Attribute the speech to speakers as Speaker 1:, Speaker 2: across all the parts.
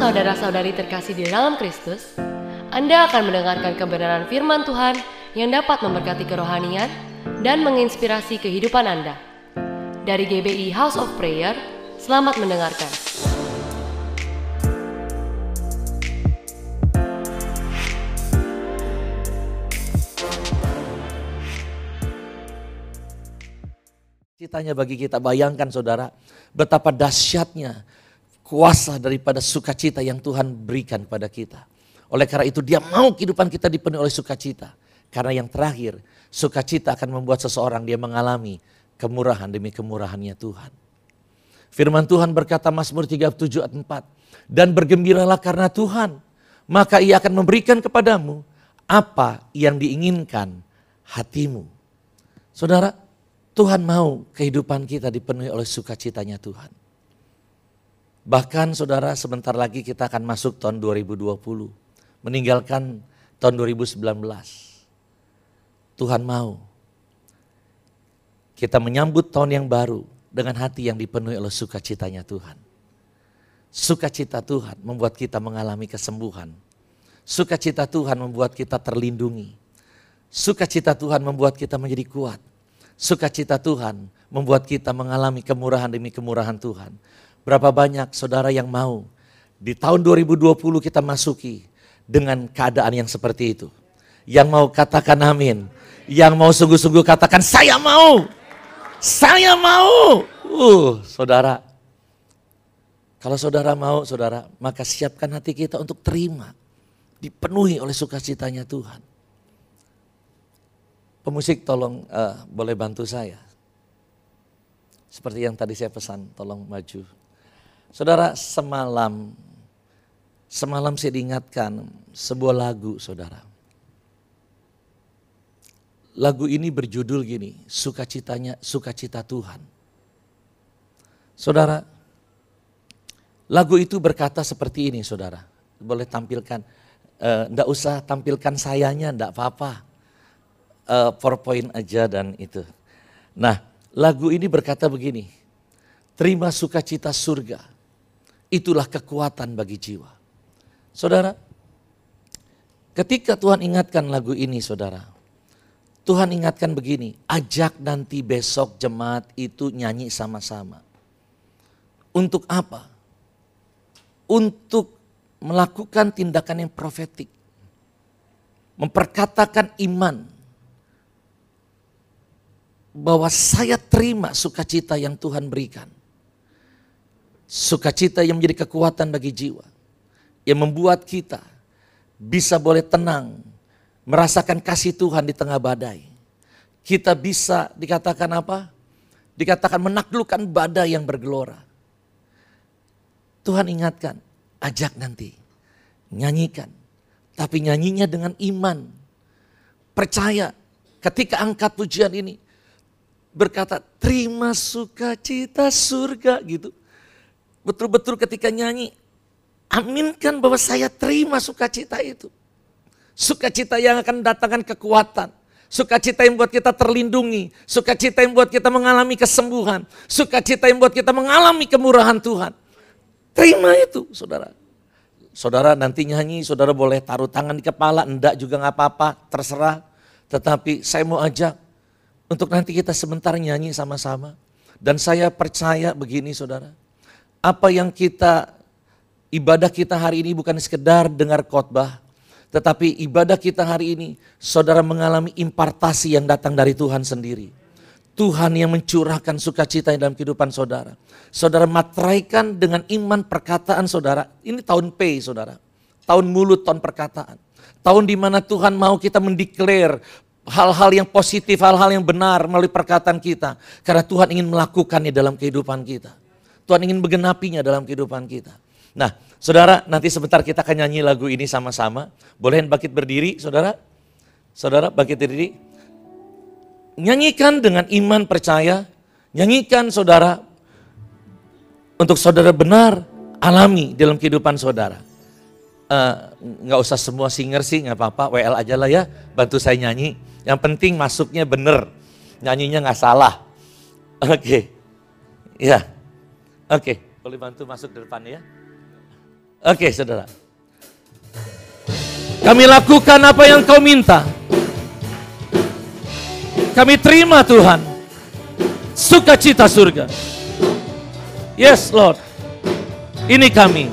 Speaker 1: saudara-saudari terkasih di dalam Kristus, Anda akan mendengarkan kebenaran firman Tuhan yang dapat memberkati kerohanian dan menginspirasi kehidupan Anda. Dari GBI House of Prayer, selamat mendengarkan.
Speaker 2: Citanya bagi kita, bayangkan saudara, betapa dahsyatnya kuasa daripada sukacita yang Tuhan berikan pada kita. Oleh karena itu dia mau kehidupan kita dipenuhi oleh sukacita. Karena yang terakhir, sukacita akan membuat seseorang dia mengalami kemurahan demi kemurahannya Tuhan. Firman Tuhan berkata Mazmur 37 ayat 4. Dan bergembiralah karena Tuhan, maka ia akan memberikan kepadamu apa yang diinginkan hatimu. Saudara, Tuhan mau kehidupan kita dipenuhi oleh sukacitanya Tuhan. Bahkan saudara sebentar lagi kita akan masuk tahun 2020. Meninggalkan tahun 2019. Tuhan mau kita menyambut tahun yang baru dengan hati yang dipenuhi oleh sukacitanya Tuhan. Sukacita Tuhan membuat kita mengalami kesembuhan. Sukacita Tuhan membuat kita terlindungi. Sukacita Tuhan membuat kita menjadi kuat. Sukacita Tuhan membuat kita mengalami kemurahan demi kemurahan Tuhan. Berapa banyak saudara yang mau di tahun 2020 kita masuki dengan keadaan yang seperti itu. Yang mau katakan amin. Yang mau sungguh-sungguh katakan saya mau. Saya mau. Uh, saudara. Kalau saudara mau, saudara, maka siapkan hati kita untuk terima. Dipenuhi oleh sukacitanya Tuhan. Pemusik tolong uh, boleh bantu saya. Seperti yang tadi saya pesan, tolong maju. Saudara, semalam semalam saya diingatkan sebuah lagu, Saudara. Lagu ini berjudul gini, sukacitanya sukacita Tuhan. Saudara, lagu itu berkata seperti ini, Saudara. Boleh tampilkan, enggak uh, usah tampilkan sayanya, enggak apa-apa uh, PowerPoint aja dan itu. Nah, lagu ini berkata begini, terima sukacita surga, itulah kekuatan bagi jiwa. Saudara, ketika Tuhan ingatkan lagu ini saudara, Tuhan ingatkan begini, ajak nanti besok jemaat itu nyanyi sama-sama. Untuk apa? Untuk melakukan tindakan yang profetik. Memperkatakan iman, bahwa saya terima sukacita yang Tuhan berikan. Sukacita yang menjadi kekuatan bagi jiwa. Yang membuat kita bisa boleh tenang, merasakan kasih Tuhan di tengah badai. Kita bisa dikatakan apa? Dikatakan menaklukkan badai yang bergelora. Tuhan ingatkan, ajak nanti, nyanyikan. Tapi nyanyinya dengan iman. Percaya ketika angkat pujian ini, berkata terima sukacita surga gitu. Betul-betul ketika nyanyi, aminkan bahwa saya terima sukacita itu. Sukacita yang akan datangkan kekuatan. Sukacita yang buat kita terlindungi. Sukacita yang buat kita mengalami kesembuhan. Sukacita yang buat kita mengalami kemurahan Tuhan. Terima itu saudara. Saudara nanti nyanyi, saudara boleh taruh tangan di kepala, enggak juga nggak apa-apa, terserah. Tetapi saya mau ajak untuk nanti kita sebentar nyanyi sama-sama. Dan saya percaya begini saudara. Apa yang kita, ibadah kita hari ini bukan sekedar dengar khotbah. Tetapi ibadah kita hari ini, saudara mengalami impartasi yang datang dari Tuhan sendiri. Tuhan yang mencurahkan sukacita dalam kehidupan saudara. Saudara matraikan dengan iman perkataan saudara. Ini tahun P saudara. Tahun mulut, tahun perkataan. Tahun di mana Tuhan mau kita mendeklar hal-hal yang positif, hal-hal yang benar melalui perkataan kita. Karena Tuhan ingin melakukannya dalam kehidupan kita. Tuhan ingin menggenapinya dalam kehidupan kita. Nah, saudara, nanti sebentar kita akan nyanyi lagu ini sama-sama. Boleh bangkit berdiri, saudara? Saudara, bangkit berdiri. Nyanyikan dengan iman percaya. Nyanyikan, saudara, untuk saudara benar alami dalam kehidupan saudara. Uh, nggak usah semua singer sih, nggak apa-apa, WL aja lah ya, bantu saya nyanyi. Yang penting masuknya bener, nyanyinya nggak salah. Oke, okay. ya, oke, okay. boleh bantu masuk ke depan ya. Oke, saudara. Kami lakukan apa yang kau minta. Kami terima Tuhan. Sukacita surga. Yes, Lord. Ini kami.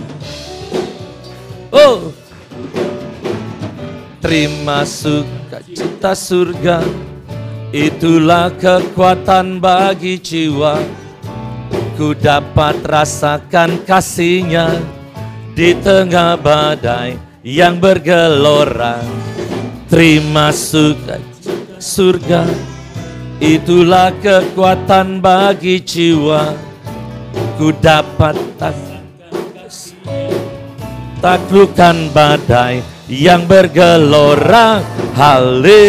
Speaker 2: Oh. Terima sukacita surga. Itulah kekuatan bagi jiwa. Ku dapat rasakan kasihnya di tengah badai yang bergelora. Terima sukacita surga, itulah kekuatan bagi jiwa. Ku dapat taklukkan badai yang bergelora. Haleluya.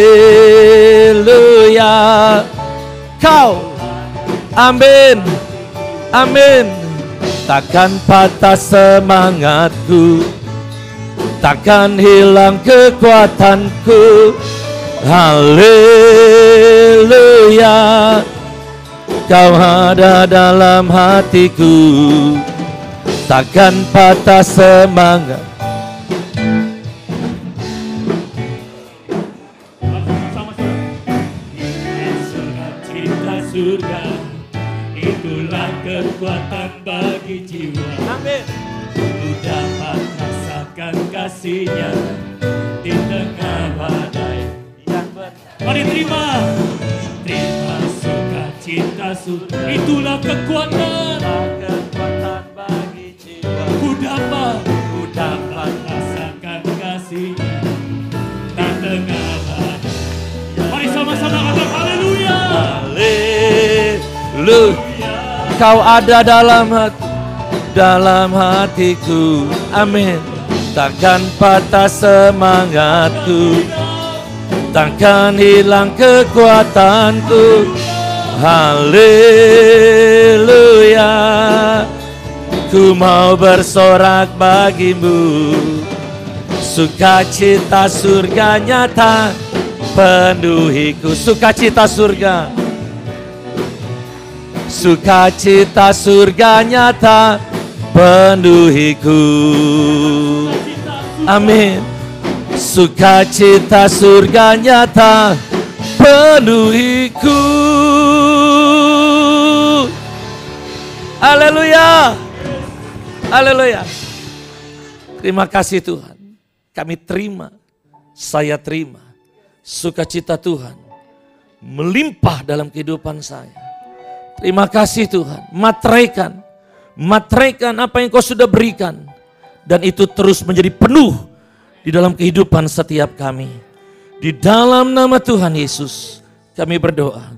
Speaker 2: Kau, amin, amin. Takkan patah semangatku. Takkan hilang kekuatanku. Haleluya. Kau ada dalam hatiku. Takkan patah semangat
Speaker 3: kasihnya Di tengah badai
Speaker 2: yang ber
Speaker 3: Mari terima. Terima sukacita surga Itulah kekuatan.
Speaker 2: Kekuatan bagi jiwa.
Speaker 3: Ku dapat
Speaker 2: Ku dapat
Speaker 3: rasakan kasihnya. Di tengah badai. Mari sama-sama katakan haleluya.
Speaker 2: Haleluya. Kau ada dalam hati dalam hatiku. Amin Takkan patah semangatku. Takkan hilang kekuatanku. Haleluya. Ku mau bersorak bagimu. Sukacita surga nyata Penuhiku Sukacita surga. Sukacita surga nyata penuhiku. Amin. Sukacita surga nyata penuhiku. Haleluya. Haleluya. Terima kasih Tuhan. Kami terima, saya terima sukacita Tuhan melimpah dalam kehidupan saya. Terima kasih Tuhan, materaikan, materaikan apa yang kau sudah berikan. Dan itu terus menjadi penuh di dalam kehidupan setiap kami. Di dalam nama Tuhan Yesus kami berdoa.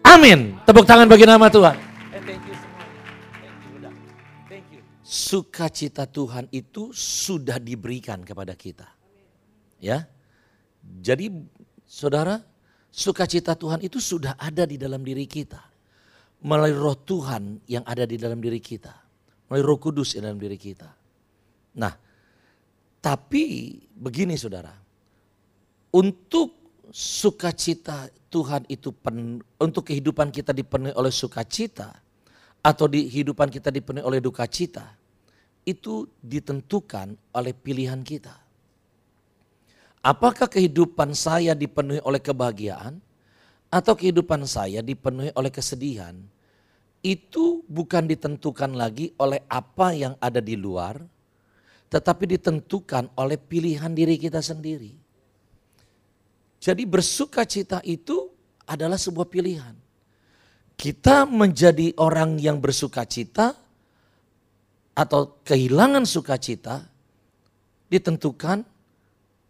Speaker 2: Amin. Tepuk tangan bagi nama Tuhan. Sukacita Tuhan itu sudah diberikan kepada kita. Ya. Jadi saudara, sukacita Tuhan itu sudah ada di dalam diri kita melalui roh Tuhan yang ada di dalam diri kita. Melalui roh kudus yang dalam diri kita. Nah, tapi begini saudara. Untuk sukacita Tuhan itu pen, untuk kehidupan kita dipenuhi oleh sukacita atau di kehidupan kita dipenuhi oleh duka cita itu ditentukan oleh pilihan kita. Apakah kehidupan saya dipenuhi oleh kebahagiaan atau kehidupan saya dipenuhi oleh kesedihan, itu bukan ditentukan lagi oleh apa yang ada di luar, tetapi ditentukan oleh pilihan diri kita sendiri. Jadi bersuka cita itu adalah sebuah pilihan. Kita menjadi orang yang bersuka cita atau kehilangan sukacita ditentukan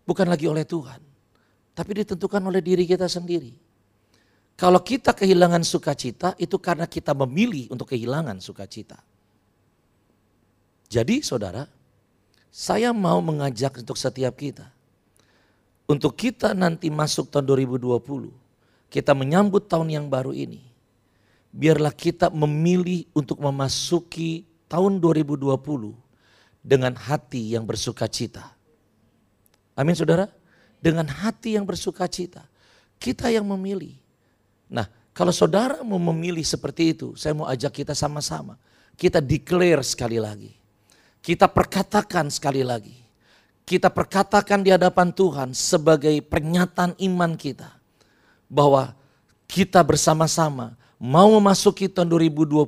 Speaker 2: bukan lagi oleh Tuhan, tapi ditentukan oleh diri kita sendiri. Kalau kita kehilangan sukacita itu karena kita memilih untuk kehilangan sukacita. Jadi saudara, saya mau mengajak untuk setiap kita. Untuk kita nanti masuk tahun 2020, kita menyambut tahun yang baru ini. Biarlah kita memilih untuk memasuki tahun 2020 dengan hati yang bersukacita. Amin saudara? Dengan hati yang bersukacita. Kita yang memilih Nah, kalau saudara mau memilih seperti itu, saya mau ajak kita sama-sama. Kita declare sekali lagi. Kita perkatakan sekali lagi. Kita perkatakan di hadapan Tuhan sebagai pernyataan iman kita. Bahwa kita bersama-sama mau memasuki tahun 2020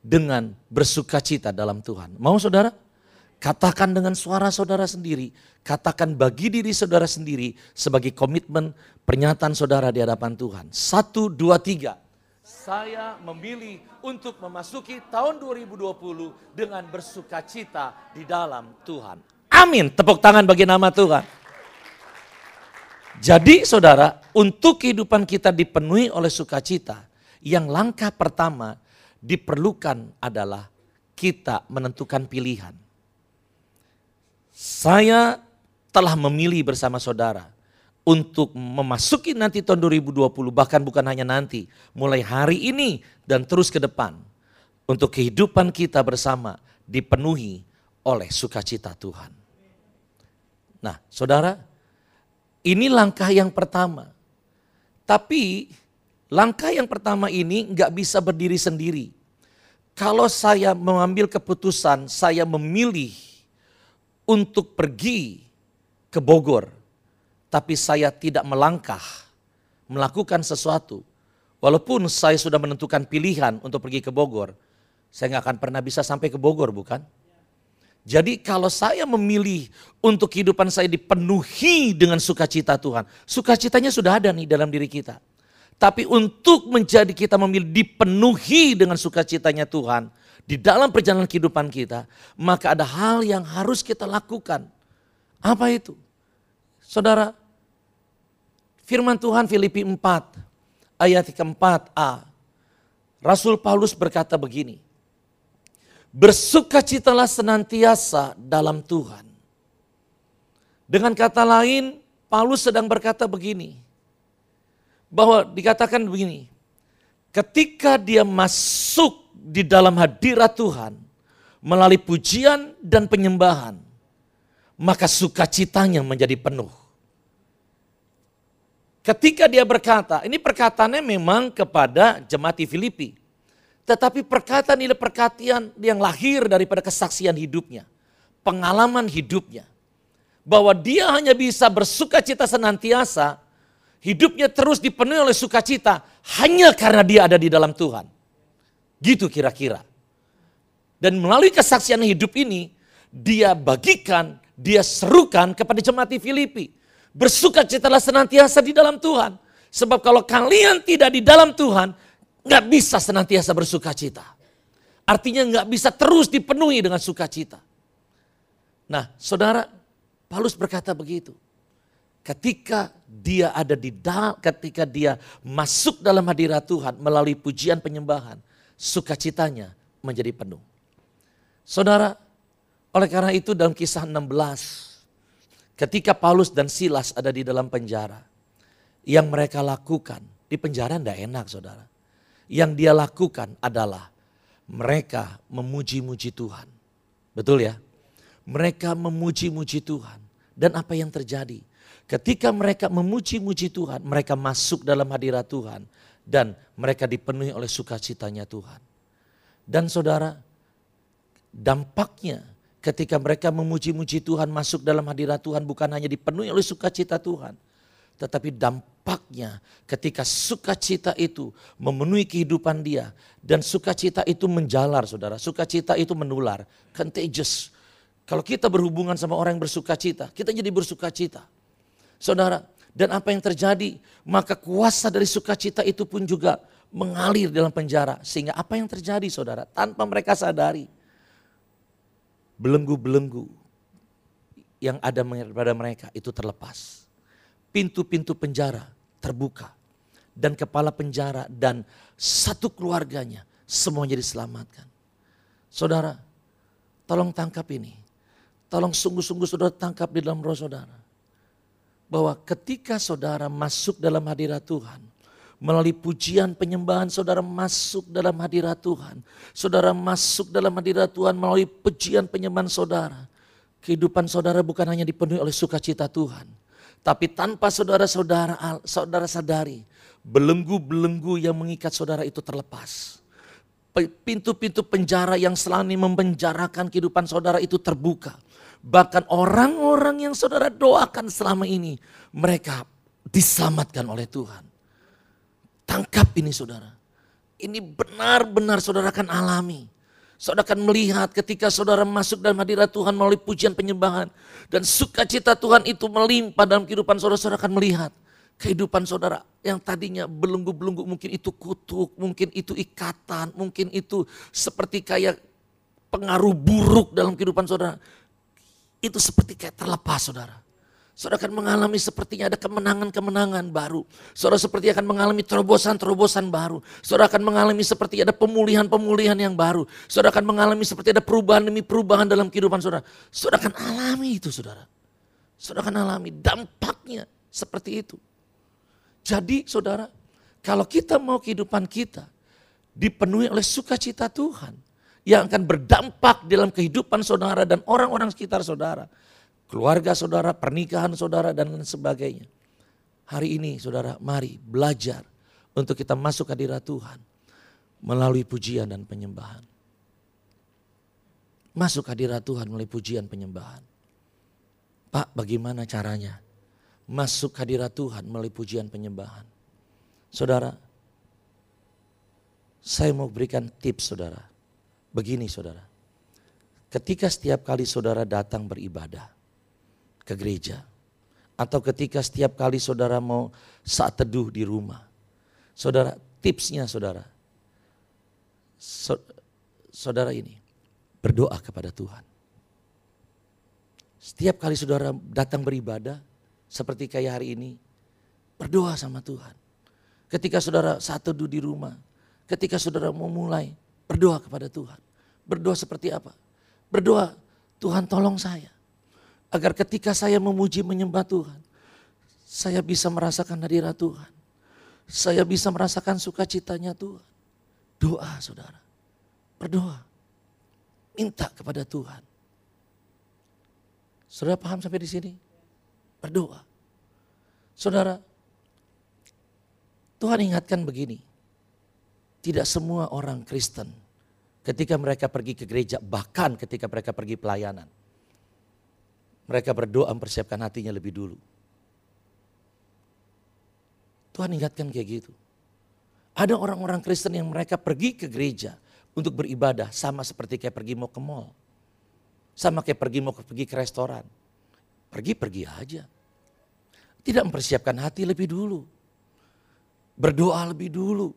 Speaker 2: dengan bersuka cita dalam Tuhan. Mau saudara? Katakan dengan suara saudara sendiri, katakan bagi diri saudara sendiri sebagai komitmen pernyataan saudara di hadapan Tuhan. Satu, dua, tiga. Saya memilih untuk memasuki tahun 2020 dengan bersuka cita di dalam Tuhan. Amin. Tepuk tangan bagi nama Tuhan. Jadi saudara, untuk kehidupan kita dipenuhi oleh sukacita, yang langkah pertama diperlukan adalah kita menentukan pilihan. Saya telah memilih bersama saudara untuk memasuki nanti tahun 2020 bahkan bukan hanya nanti, mulai hari ini dan terus ke depan untuk kehidupan kita bersama dipenuhi oleh sukacita Tuhan. Nah, Saudara, ini langkah yang pertama. Tapi langkah yang pertama ini nggak bisa berdiri sendiri. Kalau saya mengambil keputusan, saya memilih untuk pergi ke Bogor, tapi saya tidak melangkah, melakukan sesuatu, walaupun saya sudah menentukan pilihan untuk pergi ke Bogor, saya nggak akan pernah bisa sampai ke Bogor, bukan? Jadi kalau saya memilih untuk kehidupan saya dipenuhi dengan sukacita Tuhan, sukacitanya sudah ada nih dalam diri kita. Tapi untuk menjadi kita memilih dipenuhi dengan sukacitanya Tuhan di dalam perjalanan kehidupan kita, maka ada hal yang harus kita lakukan. Apa itu? Saudara, Firman Tuhan Filipi 4 ayat keempat a Rasul Paulus berkata begini. Bersukacitalah senantiasa dalam Tuhan. Dengan kata lain, Paulus sedang berkata begini. Bahwa dikatakan begini. Ketika dia masuk di dalam hadirat Tuhan, melalui pujian dan penyembahan, maka sukacitanya menjadi penuh. Ketika dia berkata, ini perkataannya memang kepada jemaat di Filipi. Tetapi perkataan ini perkataan yang lahir daripada kesaksian hidupnya. Pengalaman hidupnya. Bahwa dia hanya bisa bersuka cita senantiasa. Hidupnya terus dipenuhi oleh sukacita. Hanya karena dia ada di dalam Tuhan. Gitu kira-kira. Dan melalui kesaksian hidup ini. Dia bagikan, dia serukan kepada jemaat di Filipi Bersuka citalah senantiasa di dalam Tuhan. Sebab kalau kalian tidak di dalam Tuhan, nggak bisa senantiasa bersuka cita. Artinya nggak bisa terus dipenuhi dengan sukacita. Nah, saudara, Paulus berkata begitu. Ketika dia ada di dalam, ketika dia masuk dalam hadirat Tuhan melalui pujian penyembahan, sukacitanya menjadi penuh. Saudara, oleh karena itu dalam kisah 16 Ketika Paulus dan Silas ada di dalam penjara, yang mereka lakukan di penjara tidak enak saudara. Yang dia lakukan adalah mereka memuji-muji Tuhan. Betul ya? Mereka memuji-muji Tuhan. Dan apa yang terjadi? Ketika mereka memuji-muji Tuhan, mereka masuk dalam hadirat Tuhan. Dan mereka dipenuhi oleh sukacitanya Tuhan. Dan saudara, dampaknya ketika mereka memuji-muji Tuhan masuk dalam hadirat Tuhan bukan hanya dipenuhi oleh sukacita Tuhan. Tetapi dampaknya ketika sukacita itu memenuhi kehidupan dia. Dan sukacita itu menjalar saudara. Sukacita itu menular. Contagious. Kalau kita berhubungan sama orang yang bersukacita, kita jadi bersukacita. Saudara, dan apa yang terjadi? Maka kuasa dari sukacita itu pun juga mengalir dalam penjara. Sehingga apa yang terjadi saudara? Tanpa mereka sadari belenggu-belenggu yang ada pada mereka itu terlepas. Pintu-pintu penjara terbuka. Dan kepala penjara dan satu keluarganya semuanya diselamatkan. Saudara, tolong tangkap ini. Tolong sungguh-sungguh saudara tangkap di dalam roh saudara. Bahwa ketika saudara masuk dalam hadirat Tuhan, Melalui pujian penyembahan saudara masuk dalam hadirat Tuhan. Saudara masuk dalam hadirat Tuhan melalui pujian penyembahan saudara. Kehidupan saudara bukan hanya dipenuhi oleh sukacita Tuhan. Tapi tanpa saudara-saudara saudara sadari, belenggu-belenggu yang mengikat saudara itu terlepas. pintu-pintu penjara yang selama ini mempenjarakan kehidupan saudara itu terbuka. Bahkan orang-orang yang saudara doakan selama ini, mereka diselamatkan oleh Tuhan. Tangkap ini saudara. Ini benar-benar saudara akan alami. Saudara akan melihat ketika saudara masuk dalam hadirat Tuhan melalui pujian penyembahan. Dan sukacita Tuhan itu melimpah dalam kehidupan saudara, saudara akan melihat kehidupan saudara yang tadinya belenggu-belenggu mungkin itu kutuk, mungkin itu ikatan, mungkin itu seperti kayak pengaruh buruk dalam kehidupan saudara. Itu seperti kayak terlepas saudara. Saudara akan mengalami sepertinya ada kemenangan-kemenangan baru. Saudara seperti akan mengalami terobosan-terobosan baru. Saudara akan mengalami seperti ada pemulihan-pemulihan yang baru. Saudara akan mengalami seperti ada perubahan demi perubahan dalam kehidupan saudara. Saudara akan alami itu saudara. Saudara akan alami dampaknya seperti itu. Jadi saudara, kalau kita mau kehidupan kita dipenuhi oleh sukacita Tuhan yang akan berdampak dalam kehidupan saudara dan orang-orang sekitar saudara, keluarga saudara, pernikahan saudara dan lain sebagainya. Hari ini saudara, mari belajar untuk kita masuk hadirat Tuhan melalui pujian dan penyembahan. Masuk hadirat Tuhan melalui pujian penyembahan. Pak, bagaimana caranya? masuk hadirat Tuhan melalui pujian penyembahan. Saudara, saya mau berikan tips saudara. Begini saudara, ketika setiap kali saudara datang beribadah ke gereja, atau ketika setiap kali saudara mau saat teduh di rumah, saudara tipsnya saudara, saudara ini berdoa kepada Tuhan. Setiap kali saudara datang beribadah, seperti kayak hari ini, berdoa sama Tuhan. Ketika saudara satu di rumah, ketika saudara mau mulai, berdoa kepada Tuhan. Berdoa seperti apa? Berdoa, Tuhan tolong saya. Agar ketika saya memuji menyembah Tuhan, saya bisa merasakan hadirat Tuhan. Saya bisa merasakan sukacitanya Tuhan. Doa saudara, berdoa. Minta kepada Tuhan. Saudara paham sampai di sini? Berdoa. Saudara, Tuhan ingatkan begini. Tidak semua orang Kristen ketika mereka pergi ke gereja, bahkan ketika mereka pergi pelayanan. Mereka berdoa mempersiapkan hatinya lebih dulu. Tuhan ingatkan kayak gitu. Ada orang-orang Kristen yang mereka pergi ke gereja untuk beribadah sama seperti kayak pergi mau ke mall. Sama kayak pergi mau pergi ke restoran. Pergi-pergi aja. Tidak mempersiapkan hati lebih dulu. Berdoa lebih dulu.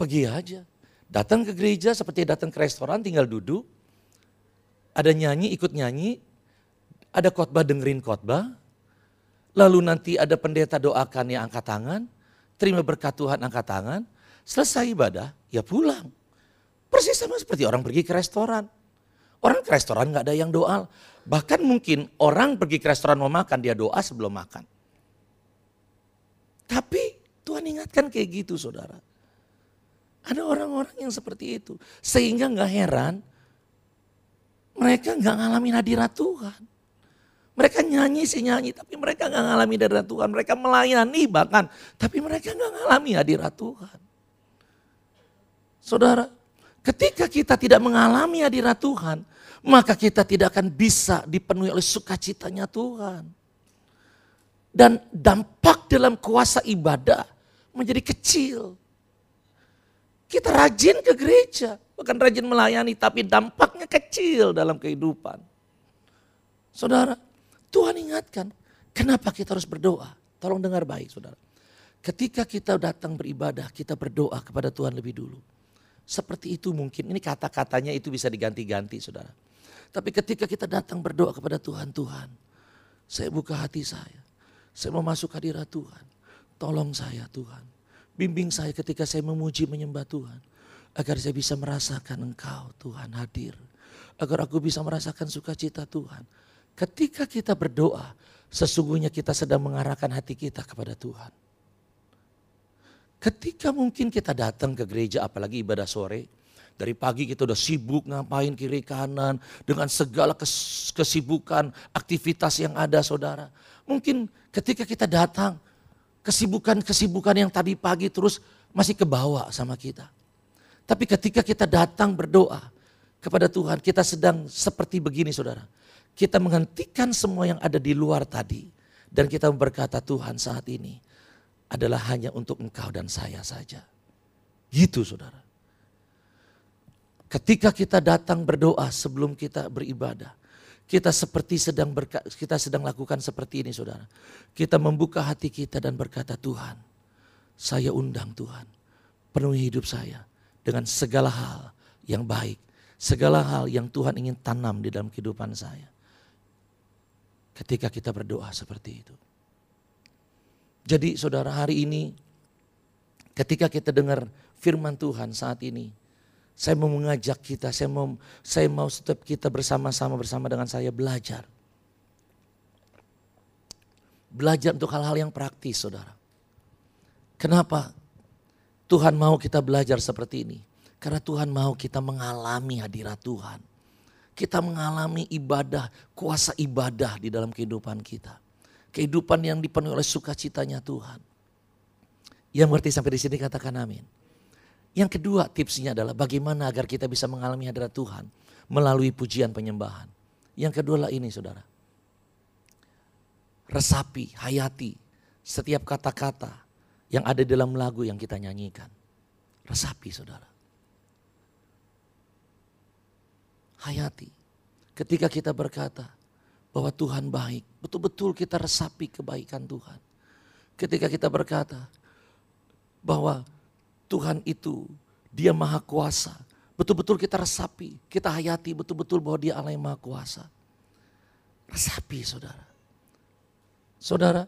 Speaker 2: Pergi aja. Datang ke gereja seperti datang ke restoran tinggal duduk. Ada nyanyi ikut nyanyi. Ada khotbah dengerin khotbah. Lalu nanti ada pendeta doakan yang angkat tangan. Terima berkat Tuhan angkat tangan. Selesai ibadah ya pulang. Persis sama seperti orang pergi ke restoran. Orang ke restoran nggak ada yang doa. Bahkan mungkin orang pergi ke restoran mau makan, dia doa sebelum makan. Tapi Tuhan ingatkan kayak gitu saudara. Ada orang-orang yang seperti itu. Sehingga nggak heran mereka nggak ngalamin hadirat Tuhan. Mereka nyanyi sih nyanyi, tapi mereka nggak ngalami hadirat Tuhan. Mereka melayani bahkan, tapi mereka nggak ngalami hadirat Tuhan. Saudara, ketika kita tidak mengalami hadirat Tuhan, maka kita tidak akan bisa dipenuhi oleh sukacitanya Tuhan. Dan dampak dalam kuasa ibadah menjadi kecil. Kita rajin ke gereja, bukan rajin melayani, tapi dampaknya kecil dalam kehidupan. Saudara, Tuhan ingatkan, kenapa kita harus berdoa? Tolong dengar baik saudara. Ketika kita datang beribadah, kita berdoa kepada Tuhan lebih dulu. Seperti itu mungkin, ini kata-katanya itu bisa diganti-ganti saudara. Tapi ketika kita datang berdoa kepada Tuhan, Tuhan, saya buka hati saya. Saya mau masuk hadirat Tuhan. Tolong saya Tuhan. Bimbing saya ketika saya memuji menyembah Tuhan. Agar saya bisa merasakan engkau Tuhan hadir. Agar aku bisa merasakan sukacita Tuhan. Ketika kita berdoa, sesungguhnya kita sedang mengarahkan hati kita kepada Tuhan. Ketika mungkin kita datang ke gereja apalagi ibadah sore. Dari pagi kita udah sibuk ngapain kiri kanan dengan segala kesibukan aktivitas yang ada saudara. Mungkin ketika kita datang, kesibukan-kesibukan yang tadi pagi terus masih kebawa sama kita. Tapi ketika kita datang berdoa kepada Tuhan, kita sedang seperti begini saudara. Kita menghentikan semua yang ada di luar tadi. Dan kita berkata Tuhan saat ini adalah hanya untuk engkau dan saya saja. Gitu saudara. Ketika kita datang berdoa sebelum kita beribadah, kita seperti sedang berka, kita sedang lakukan seperti ini saudara. Kita membuka hati kita dan berkata Tuhan, saya undang Tuhan, penuhi hidup saya dengan segala hal yang baik, segala hal yang Tuhan ingin tanam di dalam kehidupan saya. Ketika kita berdoa seperti itu. Jadi saudara hari ini ketika kita dengar firman Tuhan saat ini, saya mau mengajak kita, saya mau saya mau setiap kita bersama-sama bersama dengan saya belajar. Belajar untuk hal-hal yang praktis, Saudara. Kenapa? Tuhan mau kita belajar seperti ini. Karena Tuhan mau kita mengalami hadirat Tuhan. Kita mengalami ibadah, kuasa ibadah di dalam kehidupan kita. Kehidupan yang dipenuhi oleh sukacitanya Tuhan. Yang mengerti sampai di sini katakan amin. Yang kedua tipsnya adalah bagaimana agar kita bisa mengalami hadirat Tuhan melalui pujian penyembahan. Yang kedua lah ini saudara. Resapi, hayati setiap kata-kata yang ada dalam lagu yang kita nyanyikan. Resapi saudara. Hayati. Ketika kita berkata bahwa Tuhan baik, betul-betul kita resapi kebaikan Tuhan. Ketika kita berkata bahwa Tuhan itu dia maha kuasa. Betul-betul kita resapi, kita hayati betul-betul bahwa dia Allah yang maha kuasa. Resapi saudara. Saudara,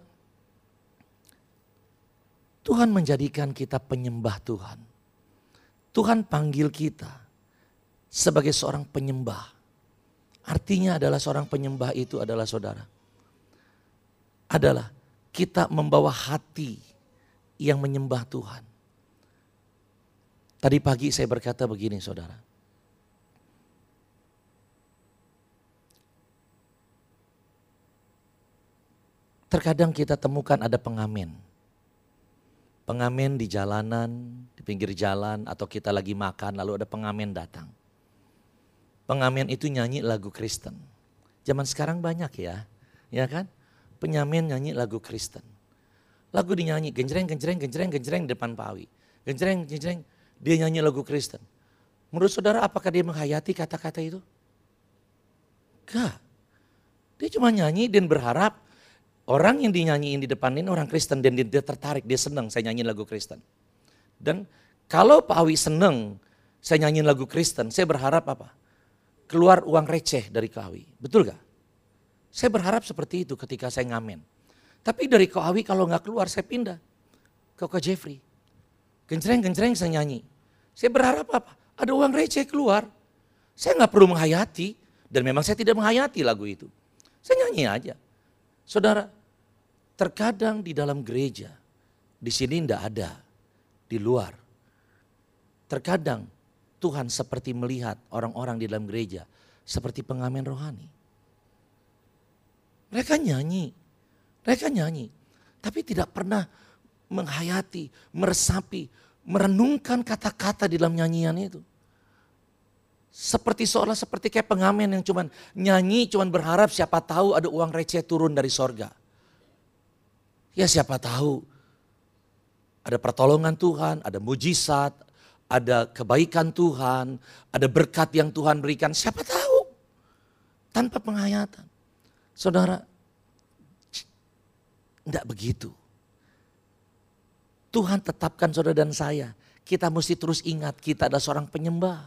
Speaker 2: Tuhan menjadikan kita penyembah Tuhan. Tuhan panggil kita sebagai seorang penyembah. Artinya adalah seorang penyembah itu adalah saudara. Adalah kita membawa hati yang menyembah Tuhan. Tadi pagi saya berkata begini saudara. Terkadang kita temukan ada pengamen. Pengamen di jalanan, di pinggir jalan atau kita lagi makan lalu ada pengamen datang. Pengamen itu nyanyi lagu Kristen. Zaman sekarang banyak ya, ya kan? Penyamen nyanyi lagu Kristen. Lagu dinyanyi genjreng, genjreng, genjreng, genjreng depan pawi. Genjreng, genjreng, dia nyanyi lagu Kristen. Menurut saudara apakah dia menghayati kata-kata itu? Enggak. Dia cuma nyanyi dan berharap orang yang dinyanyiin di depan ini orang Kristen dan dia tertarik, dia senang saya nyanyi lagu Kristen. Dan kalau Pak Awi senang saya nyanyi lagu Kristen, saya berharap apa? Keluar uang receh dari Kak Awi. Betul gak? Saya berharap seperti itu ketika saya ngamen. Tapi dari Kak Awi kalau nggak keluar saya pindah ke Kak Jeffrey. Gencreng-gencreng saya nyanyi. Saya berharap apa? Ada uang receh keluar. Saya nggak perlu menghayati. Dan memang saya tidak menghayati lagu itu. Saya nyanyi aja. Saudara, terkadang di dalam gereja, di sini tidak ada, di luar. Terkadang Tuhan seperti melihat orang-orang di dalam gereja seperti pengamen rohani. Mereka nyanyi, mereka nyanyi, tapi tidak pernah menghayati, meresapi, merenungkan kata-kata di dalam nyanyian itu. Seperti seolah seperti kayak pengamen yang cuman nyanyi, cuman berharap siapa tahu ada uang receh turun dari sorga. Ya siapa tahu ada pertolongan Tuhan, ada mujizat, ada kebaikan Tuhan, ada berkat yang Tuhan berikan. Siapa tahu tanpa penghayatan. Saudara, tidak begitu. Tuhan tetapkan saudara dan saya. Kita mesti terus ingat kita adalah seorang penyembah.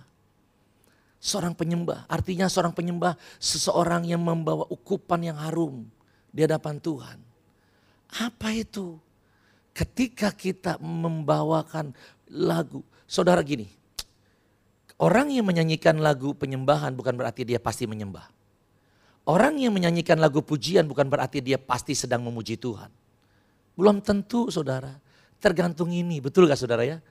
Speaker 2: Seorang penyembah, artinya seorang penyembah seseorang yang membawa ukupan yang harum di hadapan Tuhan. Apa itu? Ketika kita membawakan lagu, saudara gini, orang yang menyanyikan lagu penyembahan bukan berarti dia pasti menyembah. Orang yang menyanyikan lagu pujian bukan berarti dia pasti sedang memuji Tuhan. Belum tentu saudara. Tergantung ini, betul gak saudara ya?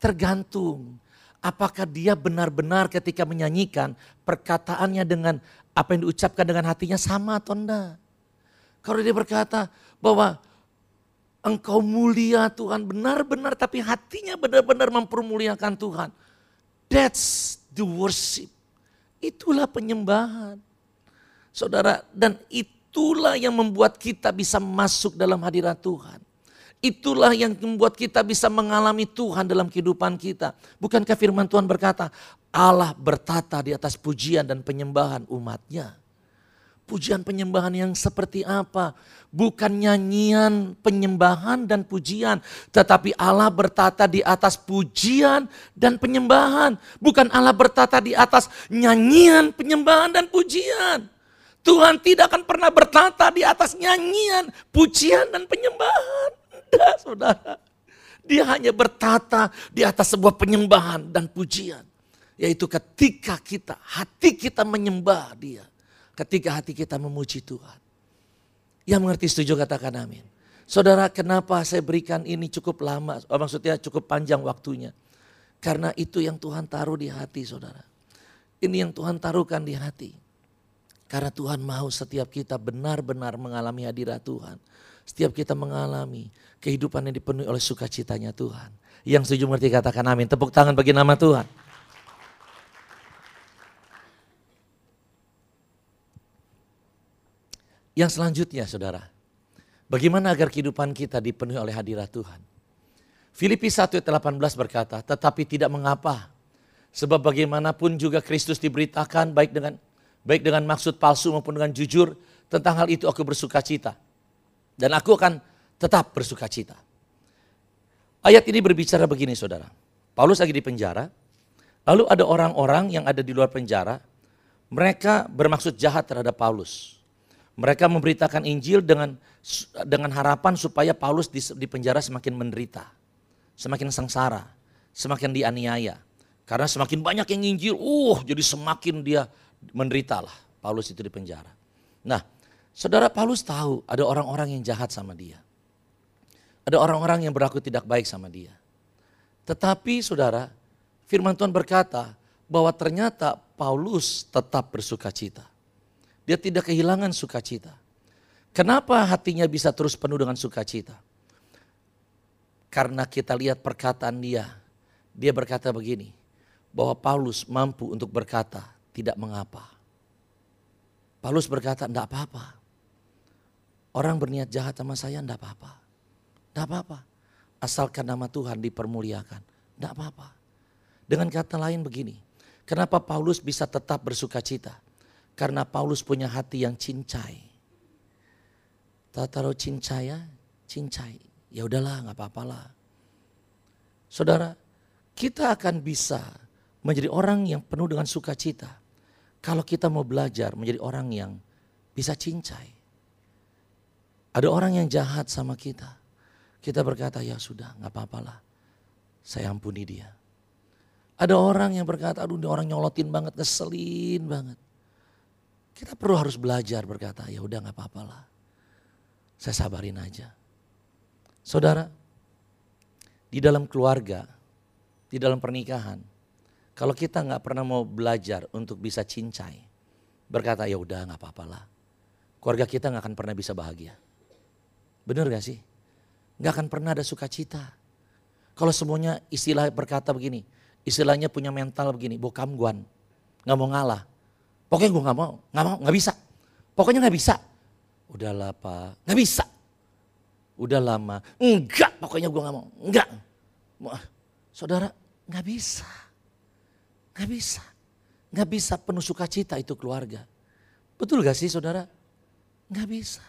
Speaker 2: Tergantung. Apakah dia benar-benar ketika menyanyikan perkataannya dengan apa yang diucapkan dengan hatinya sama atau enggak. Kalau dia berkata bahwa engkau mulia Tuhan benar-benar tapi hatinya benar-benar mempermuliakan Tuhan. That's the worship. Itulah penyembahan. Saudara, dan itulah yang membuat kita bisa masuk dalam hadirat Tuhan. Itulah yang membuat kita bisa mengalami Tuhan dalam kehidupan kita. Bukankah firman Tuhan berkata, Allah bertata di atas pujian dan penyembahan umatnya. Pujian penyembahan yang seperti apa? Bukan nyanyian penyembahan dan pujian. Tetapi Allah bertata di atas pujian dan penyembahan. Bukan Allah bertata di atas nyanyian penyembahan dan pujian. Tuhan tidak akan pernah bertata di atas nyanyian, pujian dan penyembahan. Tidak saudara. Dia hanya bertata di atas sebuah penyembahan dan pujian. Yaitu ketika kita, hati kita menyembah dia ketika hati kita memuji Tuhan. Yang mengerti setuju katakan amin. Saudara kenapa saya berikan ini cukup lama, oh, maksudnya cukup panjang waktunya. Karena itu yang Tuhan taruh di hati saudara. Ini yang Tuhan taruhkan di hati. Karena Tuhan mau setiap kita benar-benar mengalami hadirat Tuhan. Setiap kita mengalami kehidupan yang dipenuhi oleh sukacitanya Tuhan. Yang setuju mengerti katakan amin. Tepuk tangan bagi nama Tuhan. Yang selanjutnya saudara, bagaimana agar kehidupan kita dipenuhi oleh hadirat Tuhan? Filipi 1 ayat 18 berkata, tetapi tidak mengapa. Sebab bagaimanapun juga Kristus diberitakan baik dengan baik dengan maksud palsu maupun dengan jujur, tentang hal itu aku bersuka cita. Dan aku akan tetap bersuka cita. Ayat ini berbicara begini saudara. Paulus lagi di penjara, lalu ada orang-orang yang ada di luar penjara, mereka bermaksud jahat terhadap Paulus. Mereka memberitakan Injil dengan dengan harapan supaya Paulus di, penjara semakin menderita, semakin sengsara, semakin dianiaya. Karena semakin banyak yang Injil, uh jadi semakin dia menderita lah Paulus itu di penjara. Nah, saudara Paulus tahu ada orang-orang yang jahat sama dia. Ada orang-orang yang berlaku tidak baik sama dia. Tetapi saudara, firman Tuhan berkata bahwa ternyata Paulus tetap bersuka cita. Dia tidak kehilangan sukacita. Kenapa hatinya bisa terus penuh dengan sukacita? Karena kita lihat perkataan dia. Dia berkata begini, bahwa Paulus mampu untuk berkata tidak mengapa. Paulus berkata tidak apa-apa. Orang berniat jahat sama saya tidak apa-apa. Tidak apa-apa. Asalkan nama Tuhan dipermuliakan. Tidak apa-apa. Dengan kata lain begini, kenapa Paulus bisa tetap bersuka cita? Karena Paulus punya hati yang cincai. Tak taruh cincai ya, cincai. Ya udahlah nggak apa-apalah. Saudara, kita akan bisa menjadi orang yang penuh dengan sukacita. Kalau kita mau belajar menjadi orang yang bisa cincai. Ada orang yang jahat sama kita. Kita berkata ya sudah nggak apa-apalah. Saya ampuni dia. Ada orang yang berkata aduh ini orang nyolotin banget, ngeselin banget. Kita perlu harus belajar berkata, ya udah nggak apa-apa lah. Saya sabarin aja. Saudara, di dalam keluarga, di dalam pernikahan, kalau kita nggak pernah mau belajar untuk bisa cincai, berkata ya udah nggak apa-apa lah. Keluarga kita nggak akan pernah bisa bahagia. Bener gak sih? Nggak akan pernah ada sukacita. Kalau semuanya istilah berkata begini, istilahnya punya mental begini, bokam guan, nggak mau ngalah. Pokoknya gue gak mau, gak mau, gak bisa. Pokoknya gak bisa. Udahlah pak, gak bisa. Udah lama, enggak pokoknya gue gak mau, enggak. Saudara, gak bisa. Gak bisa. Gak bisa penuh sukacita itu keluarga. Betul gak sih saudara? Gak bisa.